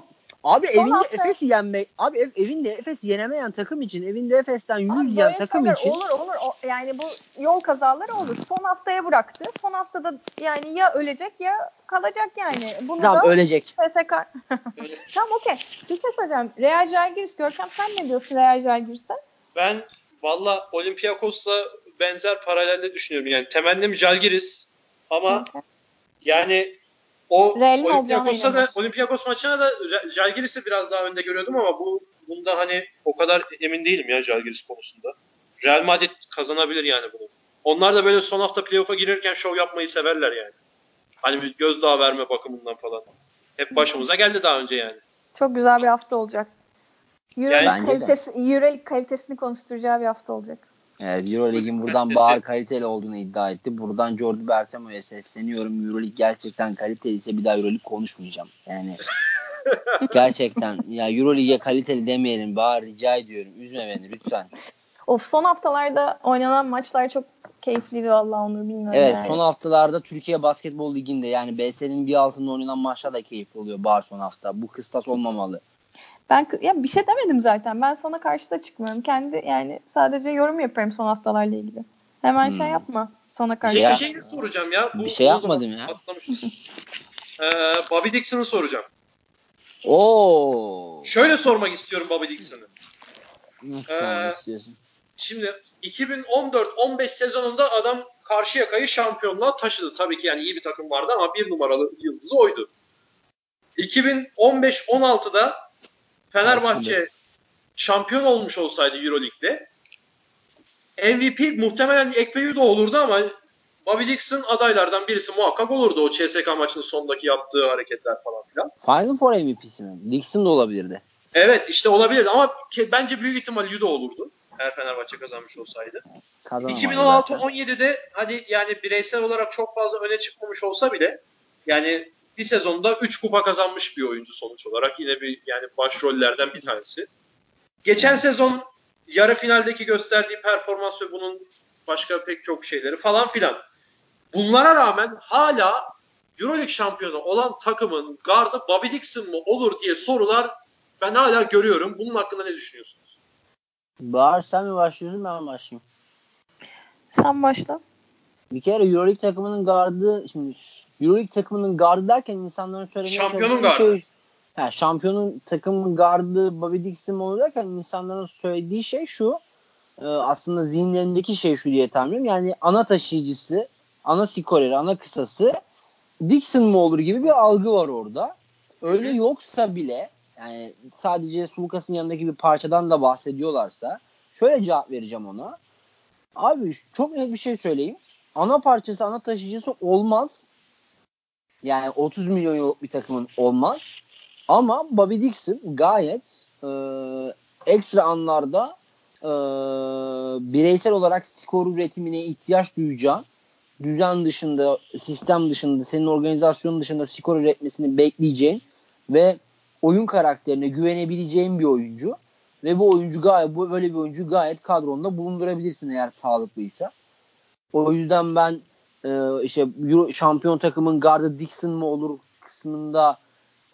abi son evinde hafta- Efes'i yenmek abi ev, evinde Efes'i yenemeyen takım için evinde Efes'ten 100 Abi yen böyle takım için olur olur. O, yani bu yol kazaları olur. Son haftaya bıraktı. Son haftada yani ya ölecek ya kalacak yani. Bunu tamam da ölecek. FSK. Tamam okey. Bir şey söyleyeceğim. Real Jalgiris Görkem sen ne diyorsun Real Jalgiris'e? Ben valla Olympiakos'la benzer paralelde düşünüyorum. Yani temennim Jalgiris ama yani o Real'in olacağına Olympiakos'ta da. Olympiakos maçına da Ja- Jalgiris'i biraz daha önde görüyordum ama bu bunda hani o kadar emin değilim ya Jalgiris konusunda. Real Madrid kazanabilir yani bunu. Onlar da böyle son hafta playoff'a girerken şov yapmayı severler yani. Hani bir gözdağı verme bakımından falan. Hep başımıza geldi daha önce yani. Çok güzel bir hafta olacak. Euroleague, de. kalitesi, Euroleague kalitesini konuşturacağı bir hafta olacak. Evet, Euroleague'in buradan bahar kaliteli olduğunu iddia etti. Buradan Jordi Bertemo'ya sesleniyorum. Euroleague gerçekten kaliteli ise bir daha Euroleague konuşmayacağım. Yani gerçekten ya Euroleague'e kaliteli demeyelim. Bahar rica ediyorum. Üzme beni lütfen. Of son haftalarda oynanan maçlar çok keyifliydi vallahi onu bilmiyorum. Evet yani. son haftalarda Türkiye Basketbol Ligi'nde yani BS'nin bir altında oynanan maçlar da keyifli oluyor bahar son hafta. Bu kıstas olmamalı. Ben ya bir şey demedim zaten. Ben sana karşı da çıkmıyorum. Kendi yani sadece yorum yaparım son haftalarla ilgili. Hemen Hmm. şey yapma. Sana karşı. Bir Ya- şey soracağım ya. Bu, Bir şey yapmadım ya. atlamışız. Ee, Bobby Dixon'ı soracağım. Oo. Şöyle sormak istiyorum Bobby Dixon'ı. Ee? Şimdi 2014-15 sezonunda adam Karşıyaka'yı şampiyonluğa taşıdı. Tabii ki yani iyi bir takım vardı ama bir numaralı yıldızı oydu. 2015-16'da Fenerbahçe Karşıda. şampiyon olmuş olsaydı Euroleague'de MVP muhtemelen Ekpeyu da olurdu ama Bobby Dixon adaylardan birisi muhakkak olurdu o CSK maçının sondaki yaptığı hareketler falan filan. Final Four MVP'si mi? Dixon da olabilirdi. Evet işte olabilirdi ama bence büyük ihtimal Yudo olurdu eğer Fenerbahçe kazanmış olsaydı. Kazanamadı zaten. 2016-17'de hadi yani bireysel olarak çok fazla öne çıkmamış olsa bile yani bir sezonda 3 kupa kazanmış bir oyuncu sonuç olarak. Yine bir yani başrollerden bir tanesi. Geçen sezon yarı finaldeki gösterdiği performans ve bunun başka pek çok şeyleri falan filan. Bunlara rağmen hala Euroleague şampiyonu olan takımın gardı Bobby Dixon mı olur diye sorular ben hala görüyorum. Bunun hakkında ne düşünüyorsunuz? Bahar sen mi başlıyorsun ben mi başlayayım? Sen başla. Bir kere Euroleague takımının gardı şimdi Euroleague takımının gardı derken insanların söylemeye Şampiyonun gardı. Şey, ha, şampiyonun takımın gardı Bobby Dixon olur derken insanların söylediği şey şu e, aslında zihinlerindeki şey şu diye tahmin ediyorum. Yani ana taşıyıcısı, ana skoreri, ana kısası Dixon mu olur gibi bir algı var orada. Öyle yoksa bile yani sadece Sulukas'ın yanındaki bir parçadan da bahsediyorlarsa şöyle cevap vereceğim ona. Abi çok net bir şey söyleyeyim. Ana parçası, ana taşıyıcısı olmaz. Yani 30 milyon euroluk bir takımın olmaz. Ama Bobby Dixon gayet e, ekstra anlarda e, bireysel olarak skor üretimine ihtiyaç duyacağın düzen dışında, sistem dışında, senin organizasyonun dışında skor üretmesini bekleyeceğin ve oyun karakterine güvenebileceğin bir oyuncu ve bu oyuncu gayet böyle bir oyuncu gayet kadronda bulundurabilirsin eğer sağlıklıysa. O yüzden ben e, işte Euro, şampiyon takımın gardı Dixon mı olur kısmında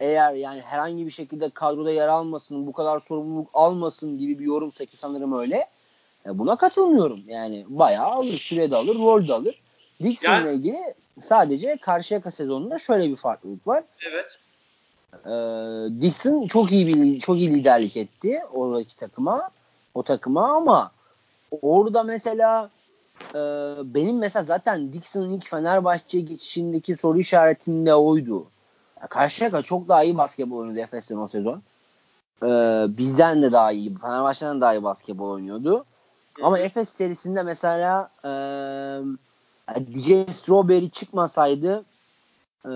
eğer yani herhangi bir şekilde kadroda yer almasın, bu kadar sorumluluk almasın gibi bir yorumsa ki sanırım öyle. E, buna katılmıyorum. Yani bayağı alır, süre de alır, rol de alır. Dixon'la Yani- ilgili sadece Karşıyaka sezonunda şöyle bir farklılık var. Evet. Ee, Dixon çok iyi bir çok iyi liderlik etti oradaki takıma o takıma ama orada mesela e, benim mesela zaten Dixon'ın ilk Fenerbahçe geçişindeki soru işaretim de oydu. Ya Karşıyaka çok daha iyi basketbol oynuyordu Efes'ten o sezon. Ee, bizden de daha iyi, Fenerbahçe'den daha iyi basketbol oynuyordu. Ama Efes serisinde mesela e, DJ Strawberry çıkmasaydı e,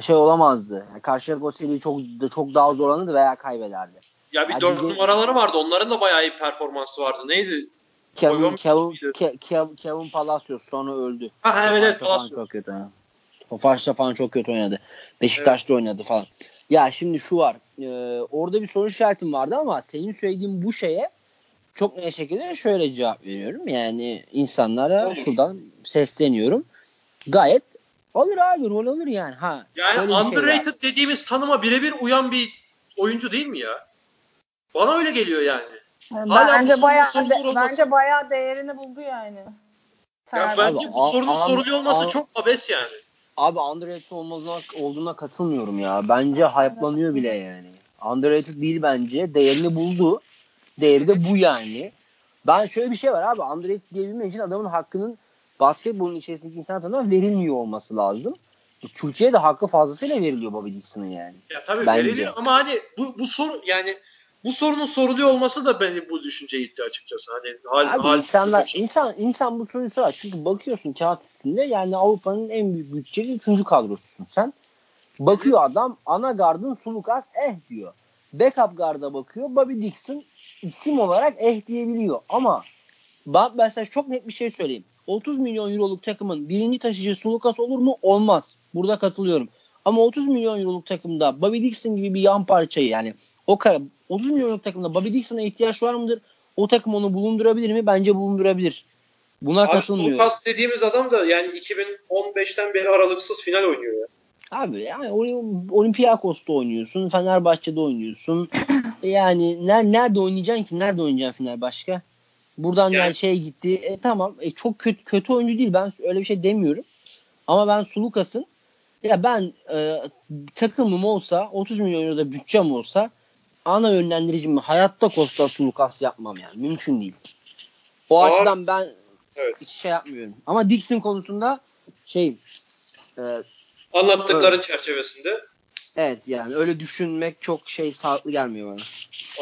şey olamazdı. Yani Karşıyaka o seriyi çok çok daha zorlanırdı veya kaybederdi. Ya bir dört numaraları vardı. Onların da bayağı iyi performansı vardı. Neydi? Kevin Kevin, muydu? Ke- Ke- Kevin Palacios sonra öldü. Ha evet evet. Tofaş'ta falan Palacio. çok kötü falan çok kötü oynadı. Beşiktaş'ta oynadı falan. Ya şimdi şu var. e, orada bir soru işaretim vardı ama senin söylediğin bu şeye çok net şekilde şöyle cevap veriyorum. Yani insanlara Olur. şuradan sesleniyorum. Gayet alır abi rol alır yani. Ha, Yani şey var. underrated dediğimiz tanıma birebir uyan bir oyuncu değil mi ya? Bana öyle geliyor yani. Hala bu bence sorunun bayağı de- olması- bence bayağı değerini buldu yani. Ya bence Abi, bu sorunun a- soruluyor olması a- çok abes yani. Abi underrated olmazına, olduğuna katılmıyorum ya. Bence hype'lanıyor bile yani. Underrated değil bence. Değerini buldu. Değeri de bu yani. Ben şöyle bir şey var abi. Underrated diyebilmek için adamın hakkının basketbolun içerisindeki insan tarafından verilmiyor olması lazım. Türkiye'de hakkı fazlasıyla veriliyor Bobby Dixon'ın yani. Ya tabii Bence. veriliyor ama hani bu bu soru yani bu sorunun soruluyor olması da beni bu düşünceye itti açıkçası. Hani hal, Abi hal insanlar, insan, insan bu soruyu sorar. Çünkü bakıyorsun kağıt üstünde yani Avrupa'nın en büyük bütçeli üçüncü kadrosusun sen. Bakıyor adam ana gardın Sulukas eh diyor. Backup garda bakıyor Bobby Dixon isim olarak eh diyebiliyor. Ama ben mesela çok net bir şey söyleyeyim. 30 milyon euroluk takımın birinci taşıyıcı Sulukas olur mu? Olmaz. Burada katılıyorum. Ama 30 milyon euroluk takımda Bobby Dixon gibi bir yan parçayı yani o kadar 30 milyon euroluk takımda Bobby Dixon'a ihtiyaç var mıdır? O takım onu bulundurabilir mi? Bence bulundurabilir. Buna Abi katılmıyorum. Sulukas dediğimiz adam da yani 2015'ten beri aralıksız final oynuyor ya. Abi yani Olympiakos'ta oynuyorsun, Fenerbahçe'de oynuyorsun. yani ner- nerede oynayacaksın ki? Nerede oynayacaksın final başka? Buradan yani, Yani- şey gitti. E, tamam. E, çok kötü kötü oyuncu değil. Ben öyle bir şey demiyorum. Ama ben Sulukas'ın ya ben e, takımım olsa 30 milyon euro da bütçem olsa ana yönlendiricimi hayatta Costa Sulukas yapmam yani. Mümkün değil. O Ağır- açıdan ben Evet. hiç şey yapmıyorum. Ama Dixon konusunda şey e, Anlattıkların çerçevesinde. Evet yani öyle düşünmek çok şey sağlıklı gelmiyor bana.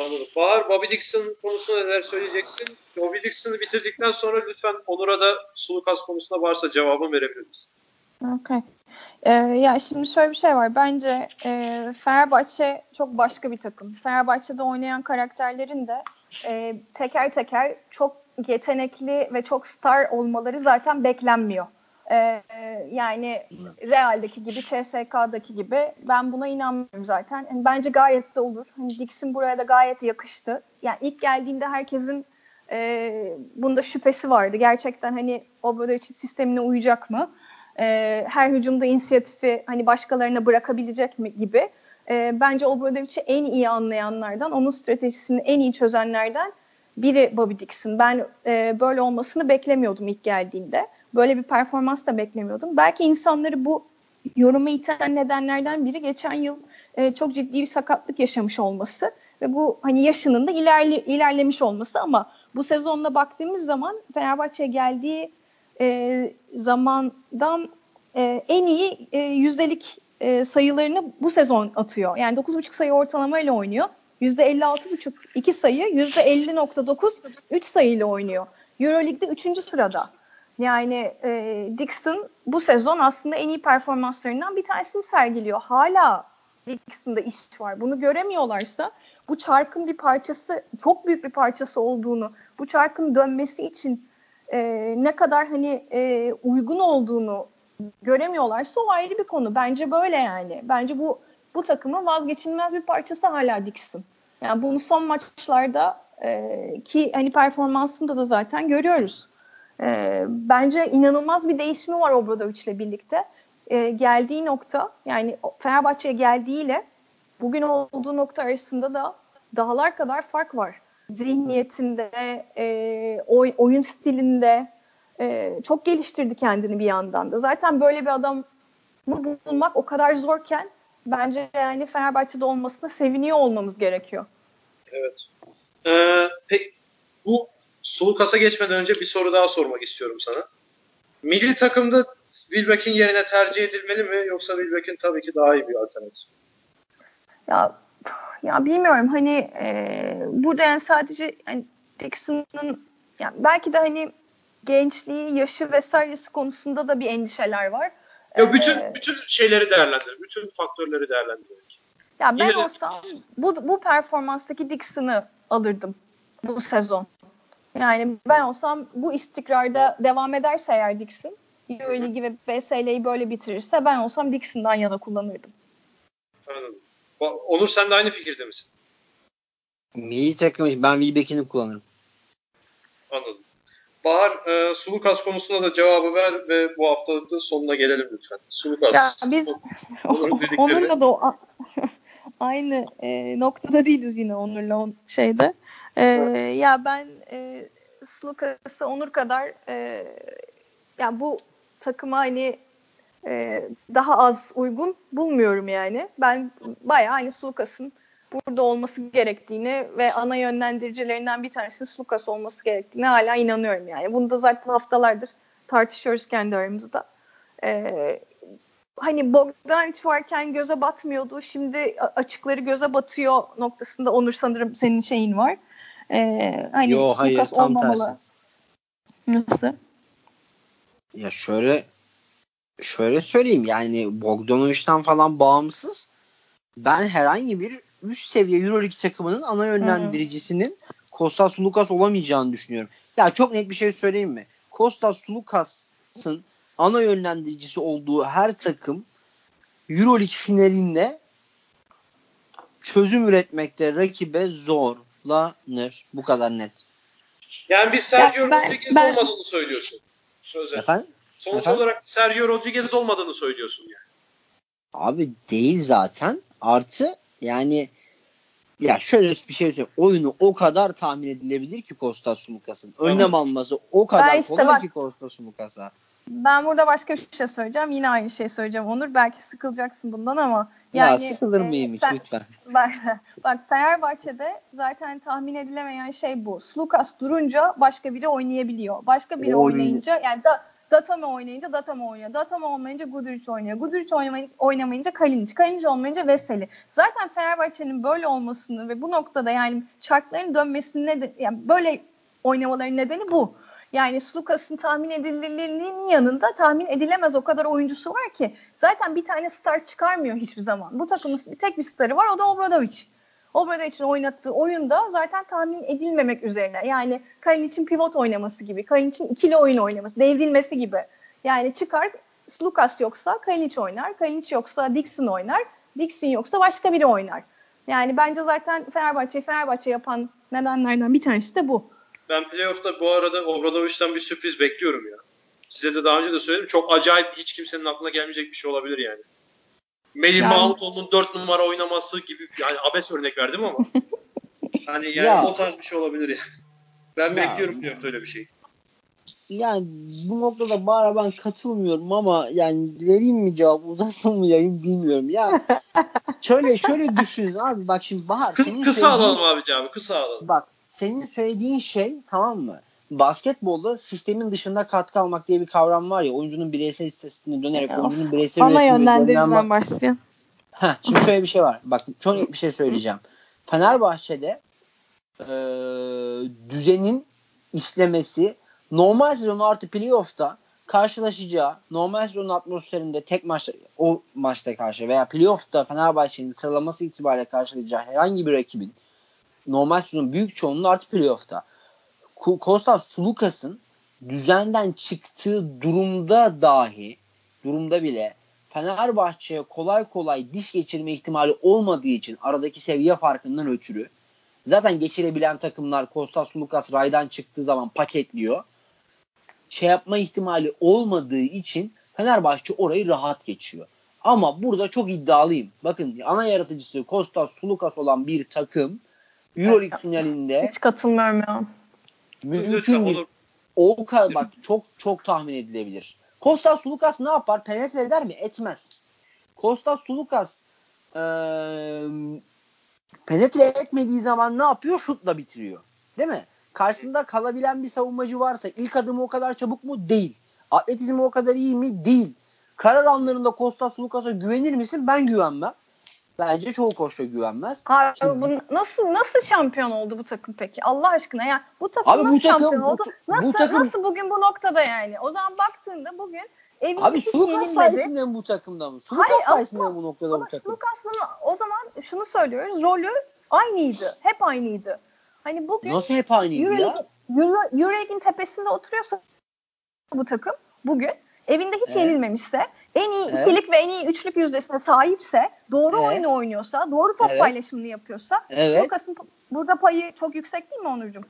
Anladım. Bahar, Bobby Dixon konusunda neler söyleyeceksin? Bobby Dixon'ı bitirdikten sonra lütfen Onur'a da Sulukas konusunda varsa cevabını verebilir misin? Okay. Ee, ya şimdi şöyle bir şey var. Bence e, Fenerbahçe çok başka bir takım. Fenerbahçe'de oynayan karakterlerin de e, teker teker çok yetenekli ve çok star olmaları zaten beklenmiyor. Ee, yani Real'deki gibi, CSK'daki gibi ben buna inanmıyorum zaten. Yani bence gayet de olur. Hani Dixon buraya da gayet yakıştı. Yani ilk geldiğinde herkesin e, bunda şüphesi vardı. Gerçekten hani Obradoviç'in sistemine uyacak mı? E, her hücumda inisiyatifi hani başkalarına bırakabilecek mi gibi. E, bence Obradovic'i en iyi anlayanlardan, onun stratejisini en iyi çözenlerden biri Bobby Dixon. Ben e, böyle olmasını beklemiyordum ilk geldiğinde. Böyle bir performans da beklemiyordum. Belki insanları bu yoruma iten nedenlerden biri geçen yıl e, çok ciddi bir sakatlık yaşamış olması ve bu hani yaşının da ilerli, ilerlemiş olması ama bu sezonla baktığımız zaman Fenerbahçe'ye geldiği e, zamandan e, en iyi e, yüzdelik e, sayılarını bu sezon atıyor. Yani 9.5 sayı ortalamayla oynuyor. %56.5 2 sayı, %50.9 3 sayıyla oynuyor. Euroleague'de 3. sırada. Yani e, Dixon bu sezon aslında en iyi performanslarından bir tanesini sergiliyor. Hala Dixon'da iş var. Bunu göremiyorlarsa bu çarkın bir parçası, çok büyük bir parçası olduğunu, bu çarkın dönmesi için e, ne kadar hani e, uygun olduğunu göremiyorlarsa o ayrı bir konu. Bence böyle yani. Bence bu bu takımın vazgeçilmez bir parçası hala Dixon. Yani bunu son maçlarda e, ki hani performansında da zaten görüyoruz. E, bence inanılmaz bir değişimi var Obradovic ile birlikte. E, geldiği nokta yani Fenerbahçe'ye geldiğiyle bugün olduğu nokta arasında da dağlar kadar fark var. Zihniyetinde, e, oy, oyun stilinde e, çok geliştirdi kendini bir yandan da. Zaten böyle bir adamı bulmak o kadar zorken bence yani Fenerbahçe'de olmasına seviniyor olmamız gerekiyor. Evet. Ee, peki bu Sulukas'a geçmeden önce bir soru daha sormak istiyorum sana. Milli takımda Wilbeck'in yerine tercih edilmeli mi yoksa Wilbeck'in tabii ki daha iyi bir alternatif? Ya ya bilmiyorum hani e, burada yani sadece yani Dixon'ın yani belki de hani gençliği, yaşı vesairesi konusunda da bir endişeler var. Ya bütün ee, bütün şeyleri değerlendir, bütün faktörleri değerlendirmek. Ya ben Yine olsam bu bu performanstaki Dixon'ı alırdım bu sezon. Yani ben olsam bu istikrarda devam ederse eğer Dixon, Euroligi ve BSL'yi böyle bitirirse ben olsam Dixon'dan yana kullanırdım. Anladım. Onur sen de aynı fikirde misin? Milli takım ben Wilbeck'ini kullanırım. Anladım. Bahar e, Sulukas konusunda da cevabı ver ve bu haftalıkta sonuna gelelim lütfen. Sulukas. Ya biz Onur'la da o, aynı e, noktada değiliz yine Onur'la on, şeyde. E, ya ben e, Sulukas'ı Onur kadar e, ya bu takıma hani e, daha az uygun bulmuyorum yani. Ben bayağı hani Sulukas'ın burada olması gerektiğini ve ana yönlendiricilerinden bir tanesinin Lucas olması gerektiğini hala inanıyorum yani. Bunu da zaten haftalardır tartışıyoruz kendi aramızda. Ee, hani Bogdanovic varken göze batmıyordu. Şimdi açıkları göze batıyor noktasında Onur sanırım senin şeyin var. Ee, hani Yo hayır tam olmamalı. tersi. Nasıl? Ya şöyle şöyle söyleyeyim yani Bogdanovic'den falan bağımsız ben herhangi bir üst seviye Euroleague takımının ana yönlendiricisinin Kostas Lukas olamayacağını düşünüyorum. Ya çok net bir şey söyleyeyim mi? Kostas Lukas'ın ana yönlendiricisi olduğu her takım Euroleague finalinde çözüm üretmekte rakibe zorlanır. Bu kadar net. Yani bir Sergio ben, Rodriguez olmadığını söylüyorsun. Sözler. Efendim? Sonuç Efendim? olarak Sergio Rodriguez olmadığını söylüyorsun yani. Abi değil zaten. Artı yani ya şöyle bir şey söyleyeyim. Oyunu o kadar tahmin edilebilir ki Kostas Sumukas'ın. Önlem alması o kadar işte kolay bak, ki Kostas Sumukas'a. Ben burada başka bir şey söyleyeceğim. Yine aynı şey söyleyeceğim Onur. Belki sıkılacaksın bundan ama yani ya sıkılır e, mıyım hiç sen, lütfen. Bak, bak Fenerbahçe'de zaten tahmin edilemeyen şey bu. Slukas durunca başka biri oynayabiliyor. Başka biri Oy. oynayınca yani da Datame oynayınca Datame oynuyor. Datame olmayınca Guduric oynuyor. Guduric oynamayınca Kalinic. Kalinic olmayınca Veseli. Zaten Fenerbahçe'nin böyle olmasını ve bu noktada yani çarkların dönmesinin neden, yani böyle oynamaların nedeni bu. Yani Slukas'ın tahmin edilirliğinin yanında tahmin edilemez o kadar oyuncusu var ki zaten bir tane star çıkarmıyor hiçbir zaman. Bu takımın tek bir starı var o da Obradovic. İçin oynattığı oyunda zaten tahmin edilmemek üzerine. Yani için pivot oynaması gibi, için ikili oyun oynaması, devrilmesi gibi. Yani çıkar Lucas yoksa Kalinic oynar, Kalinic yoksa Dixon oynar, Dixon yoksa başka biri oynar. Yani bence zaten Fenerbahçe Fenerbahçe yapan nedenlerden bir tanesi de bu. Ben playoff'ta bu arada Obradovic'den bir sürpriz bekliyorum ya. size de daha önce de söyledim. Çok acayip hiç kimsenin aklına gelmeyecek bir şey olabilir yani. Melih Yani- Mahmutoğlu'nun 4 numara oynaması gibi yani abes örnek verdim ama hani yani Ya. o tarz bir şey olabilir yani. Ben Ya. bekliyorum playoff'ta öyle bir şey. Yani bu noktada bana ben katılmıyorum ama yani vereyim mi cevap uzatsın mı yayın bilmiyorum. Ya şöyle şöyle düşünün abi bak şimdi Bahar Kı- senin kısa söylediğin- alalım abi cevabı kısa alalım. Bak senin söylediğin şey tamam mı? Basketbolda sistemin dışında katkı almak diye bir kavram var ya oyuncunun bireysel istatistiğine dönerek Of, oyuncunun bireysel Ana üretimine dönülen yönlendiriciden başlayan. Heh, şimdi şöyle bir şey var. Bak çok net bir şey söyleyeceğim. Fenerbahçe'de e, düzenin işlemesi normal sezon artı playoff'ta karşılaşacağı normal sezon atmosferinde tek maç o maçta karşı veya playoff'ta Fenerbahçe'nin sıralaması itibariyle karşılayacağı herhangi bir rakibin normal sezonun büyük çoğunluğu artı playoff'ta. Kostas Sulukas'ın düzenden çıktığı durumda dahi durumda bile Fenerbahçe'ye kolay kolay diş geçirme ihtimali olmadığı için aradaki seviye farkından ötürü zaten geçirebilen takımlar Kostas Sulukas raydan çıktığı zaman paketliyor. Şey yapma ihtimali olmadığı için Fenerbahçe orayı rahat geçiyor. Ama burada çok iddialıyım. Bakın ana yaratıcısı Kostas Sulukas olan bir takım Euroleague finalinde Hiç katılmıyorum ya. Mümkün değil. olur. O kadar bak çok çok tahmin edilebilir. Kostas Sulukas ne yapar? Penetre eder mi? Etmez. Kostas Sulukas eee penetre etmediği zaman ne yapıyor? Şutla bitiriyor. Değil mi? Karşısında kalabilen bir savunmacı varsa ilk adımı o kadar çabuk mu? Değil. Atletizmi o kadar iyi mi? Değil. Karar anlarında Kostas Sulukas'a güvenir misin? Ben güvenmem. Bence çoğu koç da güvenmez. Abi Şimdi- bu nasıl nasıl şampiyon oldu bu takım peki? Allah aşkına ya bu takım Abi bu nasıl takım- şampiyon bu- oldu? bu Nasıl takım- nasıl bugün bu noktada yani? O zaman baktığında bugün evinde Abi Sulukas sayesinde mi bu takımda mı? Sulukas Hayır, sayesinde mi bu noktada Ama bu takım? Lucas'ın o zaman şunu söylüyoruz. Rolü aynıydı. Hep aynıydı. Hani bugün Nasıl hep aynıydı ya? Euroleague'in Euro- tepesinde oturuyorsa bu takım bugün evinde hiç Evet. yenilmemişse en iyi Evet. ikilik ve en iyi üçlük yüzdesine sahipse doğru Evet. oyunu oynuyorsa doğru top Evet. paylaşımını yapıyorsa Evet. Lucas'ın burada payı çok yüksek değil mi Onurcuğum?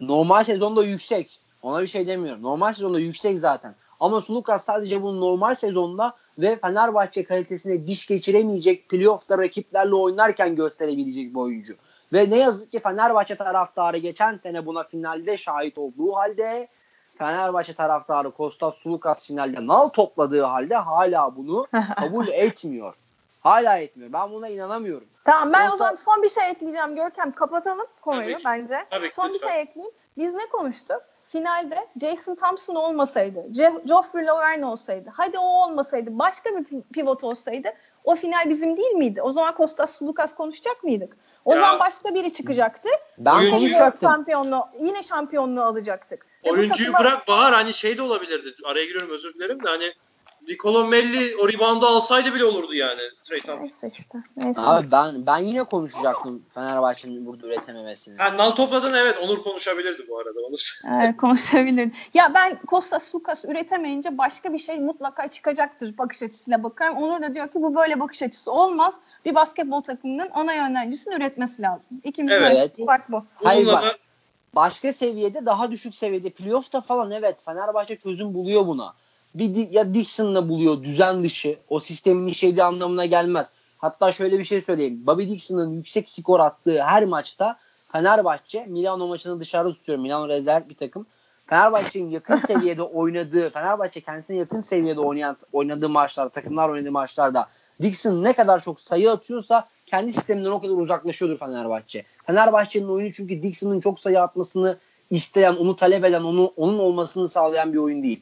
Normal sezonda yüksek. Ona bir şey demiyorum. Normal sezonda yüksek zaten. Ama Sulukas sadece bunu normal sezonda ve Fenerbahçe kalitesine diş geçiremeyecek playoff'ta rakiplerle oynarken gösterebilecek bir oyuncu. Ve ne yazık ki Fenerbahçe taraftarı geçen sene buna finalde şahit olduğu halde Fenerbahçe taraftarı Kostas Sulukas finalde nal topladığı halde hala bunu kabul etmiyor. Hala etmiyor. Ben buna inanamıyorum. Tamam ben o Olsa- zaman son bir şey ekleyeceğim Görkem. Kapatalım konuyu Tabii ki. bence. Tabii ki, son bir şey ekleyeyim. Biz ne konuştuk? Finalde Jason Thompson olmasaydı, Je- Geoffrey Lauvergne olsaydı, hadi o olmasaydı, başka bir pi- pivot olsaydı o final bizim değil miydi? O zaman Kostas Sulukas konuşacak mıydık? O Ya- zaman başka biri çıkacaktı. Ben konuşacaktım. şampiyonluğu, yine şampiyonluğu alacaktık. Oyuncuyu takıma- bırak Bahar hani şey de olabilirdi. Araya giriyorum özür dilerim de hani Nicolo Melli o reboundu alsaydı bile olurdu yani. Trey. Neyse işte. Neyse. Abi ben ben yine konuşacaktım Fenerbahçe'nin burada üretememesini. Ha, nal topladın evet Onur konuşabilirdi bu arada. Onur. Evet, konuşabilirdim. Ya ben Kostas Lukas üretemeyince başka bir şey mutlaka çıkacaktır bakış açısıyla bakıyorum. Onur da diyor ki bu böyle bakış açısı olmaz. Bir basketbol takımının ana yönlencisini üretmesi lazım. İkimiz Evet. de bak bu. Hayır bak. Başka seviyede daha düşük seviyede playoff'ta falan evet Fenerbahçe çözüm buluyor buna. Bir ya Dixon'la buluyor düzen dışı. O sistemin işlediği anlamına gelmez. Hatta şöyle bir şey söyleyeyim. Bobby Dixon'ın yüksek skor attığı her maçta Fenerbahçe Milano maçını dışarıda tutuyor. Milano rezerv bir takım. Fenerbahçe'nin yakın seviyede oynadığı, Fenerbahçe kendisine yakın seviyede oynayan oynadığı maçlar, takımlar oynadığı maçlarda Dixon ne kadar çok sayı atıyorsa kendi sisteminden o kadar uzaklaşıyordur Fenerbahçe. Fenerbahçe'nin oyunu çünkü Dixon'ın çok sayı atmasını isteyen, onu talep eden, onu onun olmasını sağlayan bir oyun değil.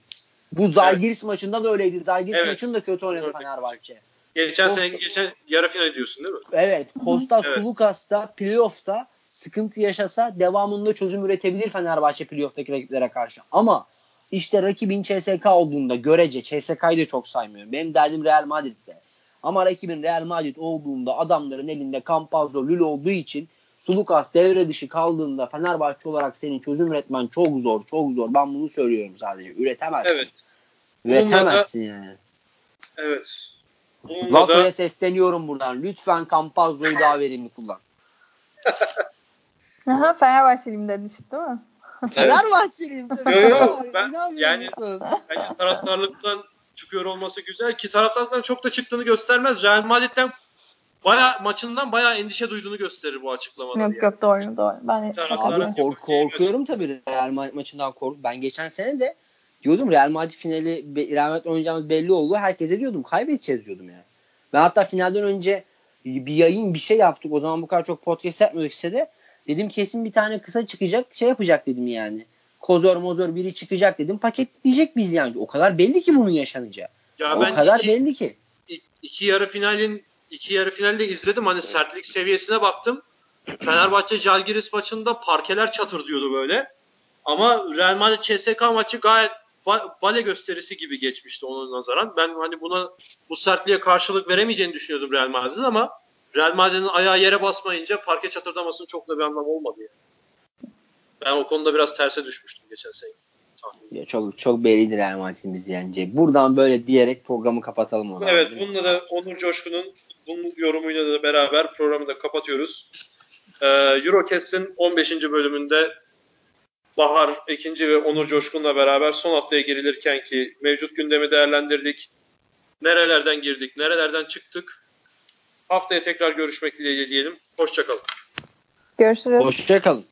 Bu Zalgiris maçında da öyleydi. Zalgiris Evet. maçını da kötü oynadı Evet. Fenerbahçe. geçen O- sene geçen yarı final diyorsun değil mi? Evet. Costa Evet. Sulukas'ta playoff'ta sıkıntı yaşasa devamında çözüm üretebilir Fenerbahçe playoff'taki rakiplere karşı. Ama işte rakibin CSK olduğunda görece CSK'yı da çok saymıyorum. Benim derdim Real Madrid'de. Ama rakibin Real Madrid olduğunda adamların elinde Campazzo, Lül olduğu için Sulukas devre dışı kaldığında Fenerbahçe olarak senin çözüm üretmen çok zor, çok zor. Ben bunu söylüyorum sadece. Üretemezsin. Evet. Üretemezsin yani. Evet. Bununla Lasso'ya da sesleniyorum buradan. Lütfen Campazzo'yu daha verimli kullan. Aha, Fenerbahçeliyim demişti değil mi? Fenerbahçeliyim tabii. Yo, yo, Ya, ben- yani-? Bence taraftarlıktan çıkıyor olması güzel ki taraftarlıktan çok da çıktığını göstermez. Real Madrid'den baya maçından baya endişe duyduğunu gösterir bu açıklamalar. Yok yok doğru doğru. Ben Abi kork korkuyorum tabii Real Madrid maçından kork. Ben geçen sene de diyordum Real Madrid finali Real Madrid oynayacağımız belli oldu. Herkese diyordum kaybedeceğiz diyordum yani. Ben hatta finalden önce bir yayın bir şey yaptık. O zaman bu kadar çok podcast yapmıyorduk sitede. Dedim kesin bir tane kısa çıkacak şey yapacak dedim yani. Kozor mozor biri çıkacak dedim. Paketleyecek biz yani. O kadar belli ki bunun yaşanacağı. Ya o ben kadar iki, belli ki. iki, iki yarı finalin iki yarı finalde izledim. Hani sertlik seviyesine baktım. Fenerbahçe Jalgiris maçında parkeler çatır diyordu böyle. Ama Real Madrid CSK maçı gayet ba- bale gösterisi gibi geçmişti ona nazaran. Ben hani buna bu sertliğe karşılık veremeyeceğini düşünüyordum Real Madrid'in ama Real Madrid'in ayağı yere basmayınca parke çatırdamasının çok da bir anlamı olmadı yani. Ben o konuda biraz terse düşmüştüm geçen sene. Ya çok çok bellidir Real Madrid'in bizi yeneceği. Buradan böyle diyerek programı kapatalım o zaman. Evet bununla da Onur Coşkun'un bunun yorumuyla da beraber programı da kapatıyoruz. Ee, Eurocast'in 15. bölümünde Bahar ikinci ve Onur Coşkun'la beraber son haftaya girilirken ki mevcut gündemi değerlendirdik. Nerelerden girdik, nerelerden çıktık. Haftaya tekrar görüşmek dileğiyle diyelim. Hoşçakalın. Görüşürüz. Hoşçakalın.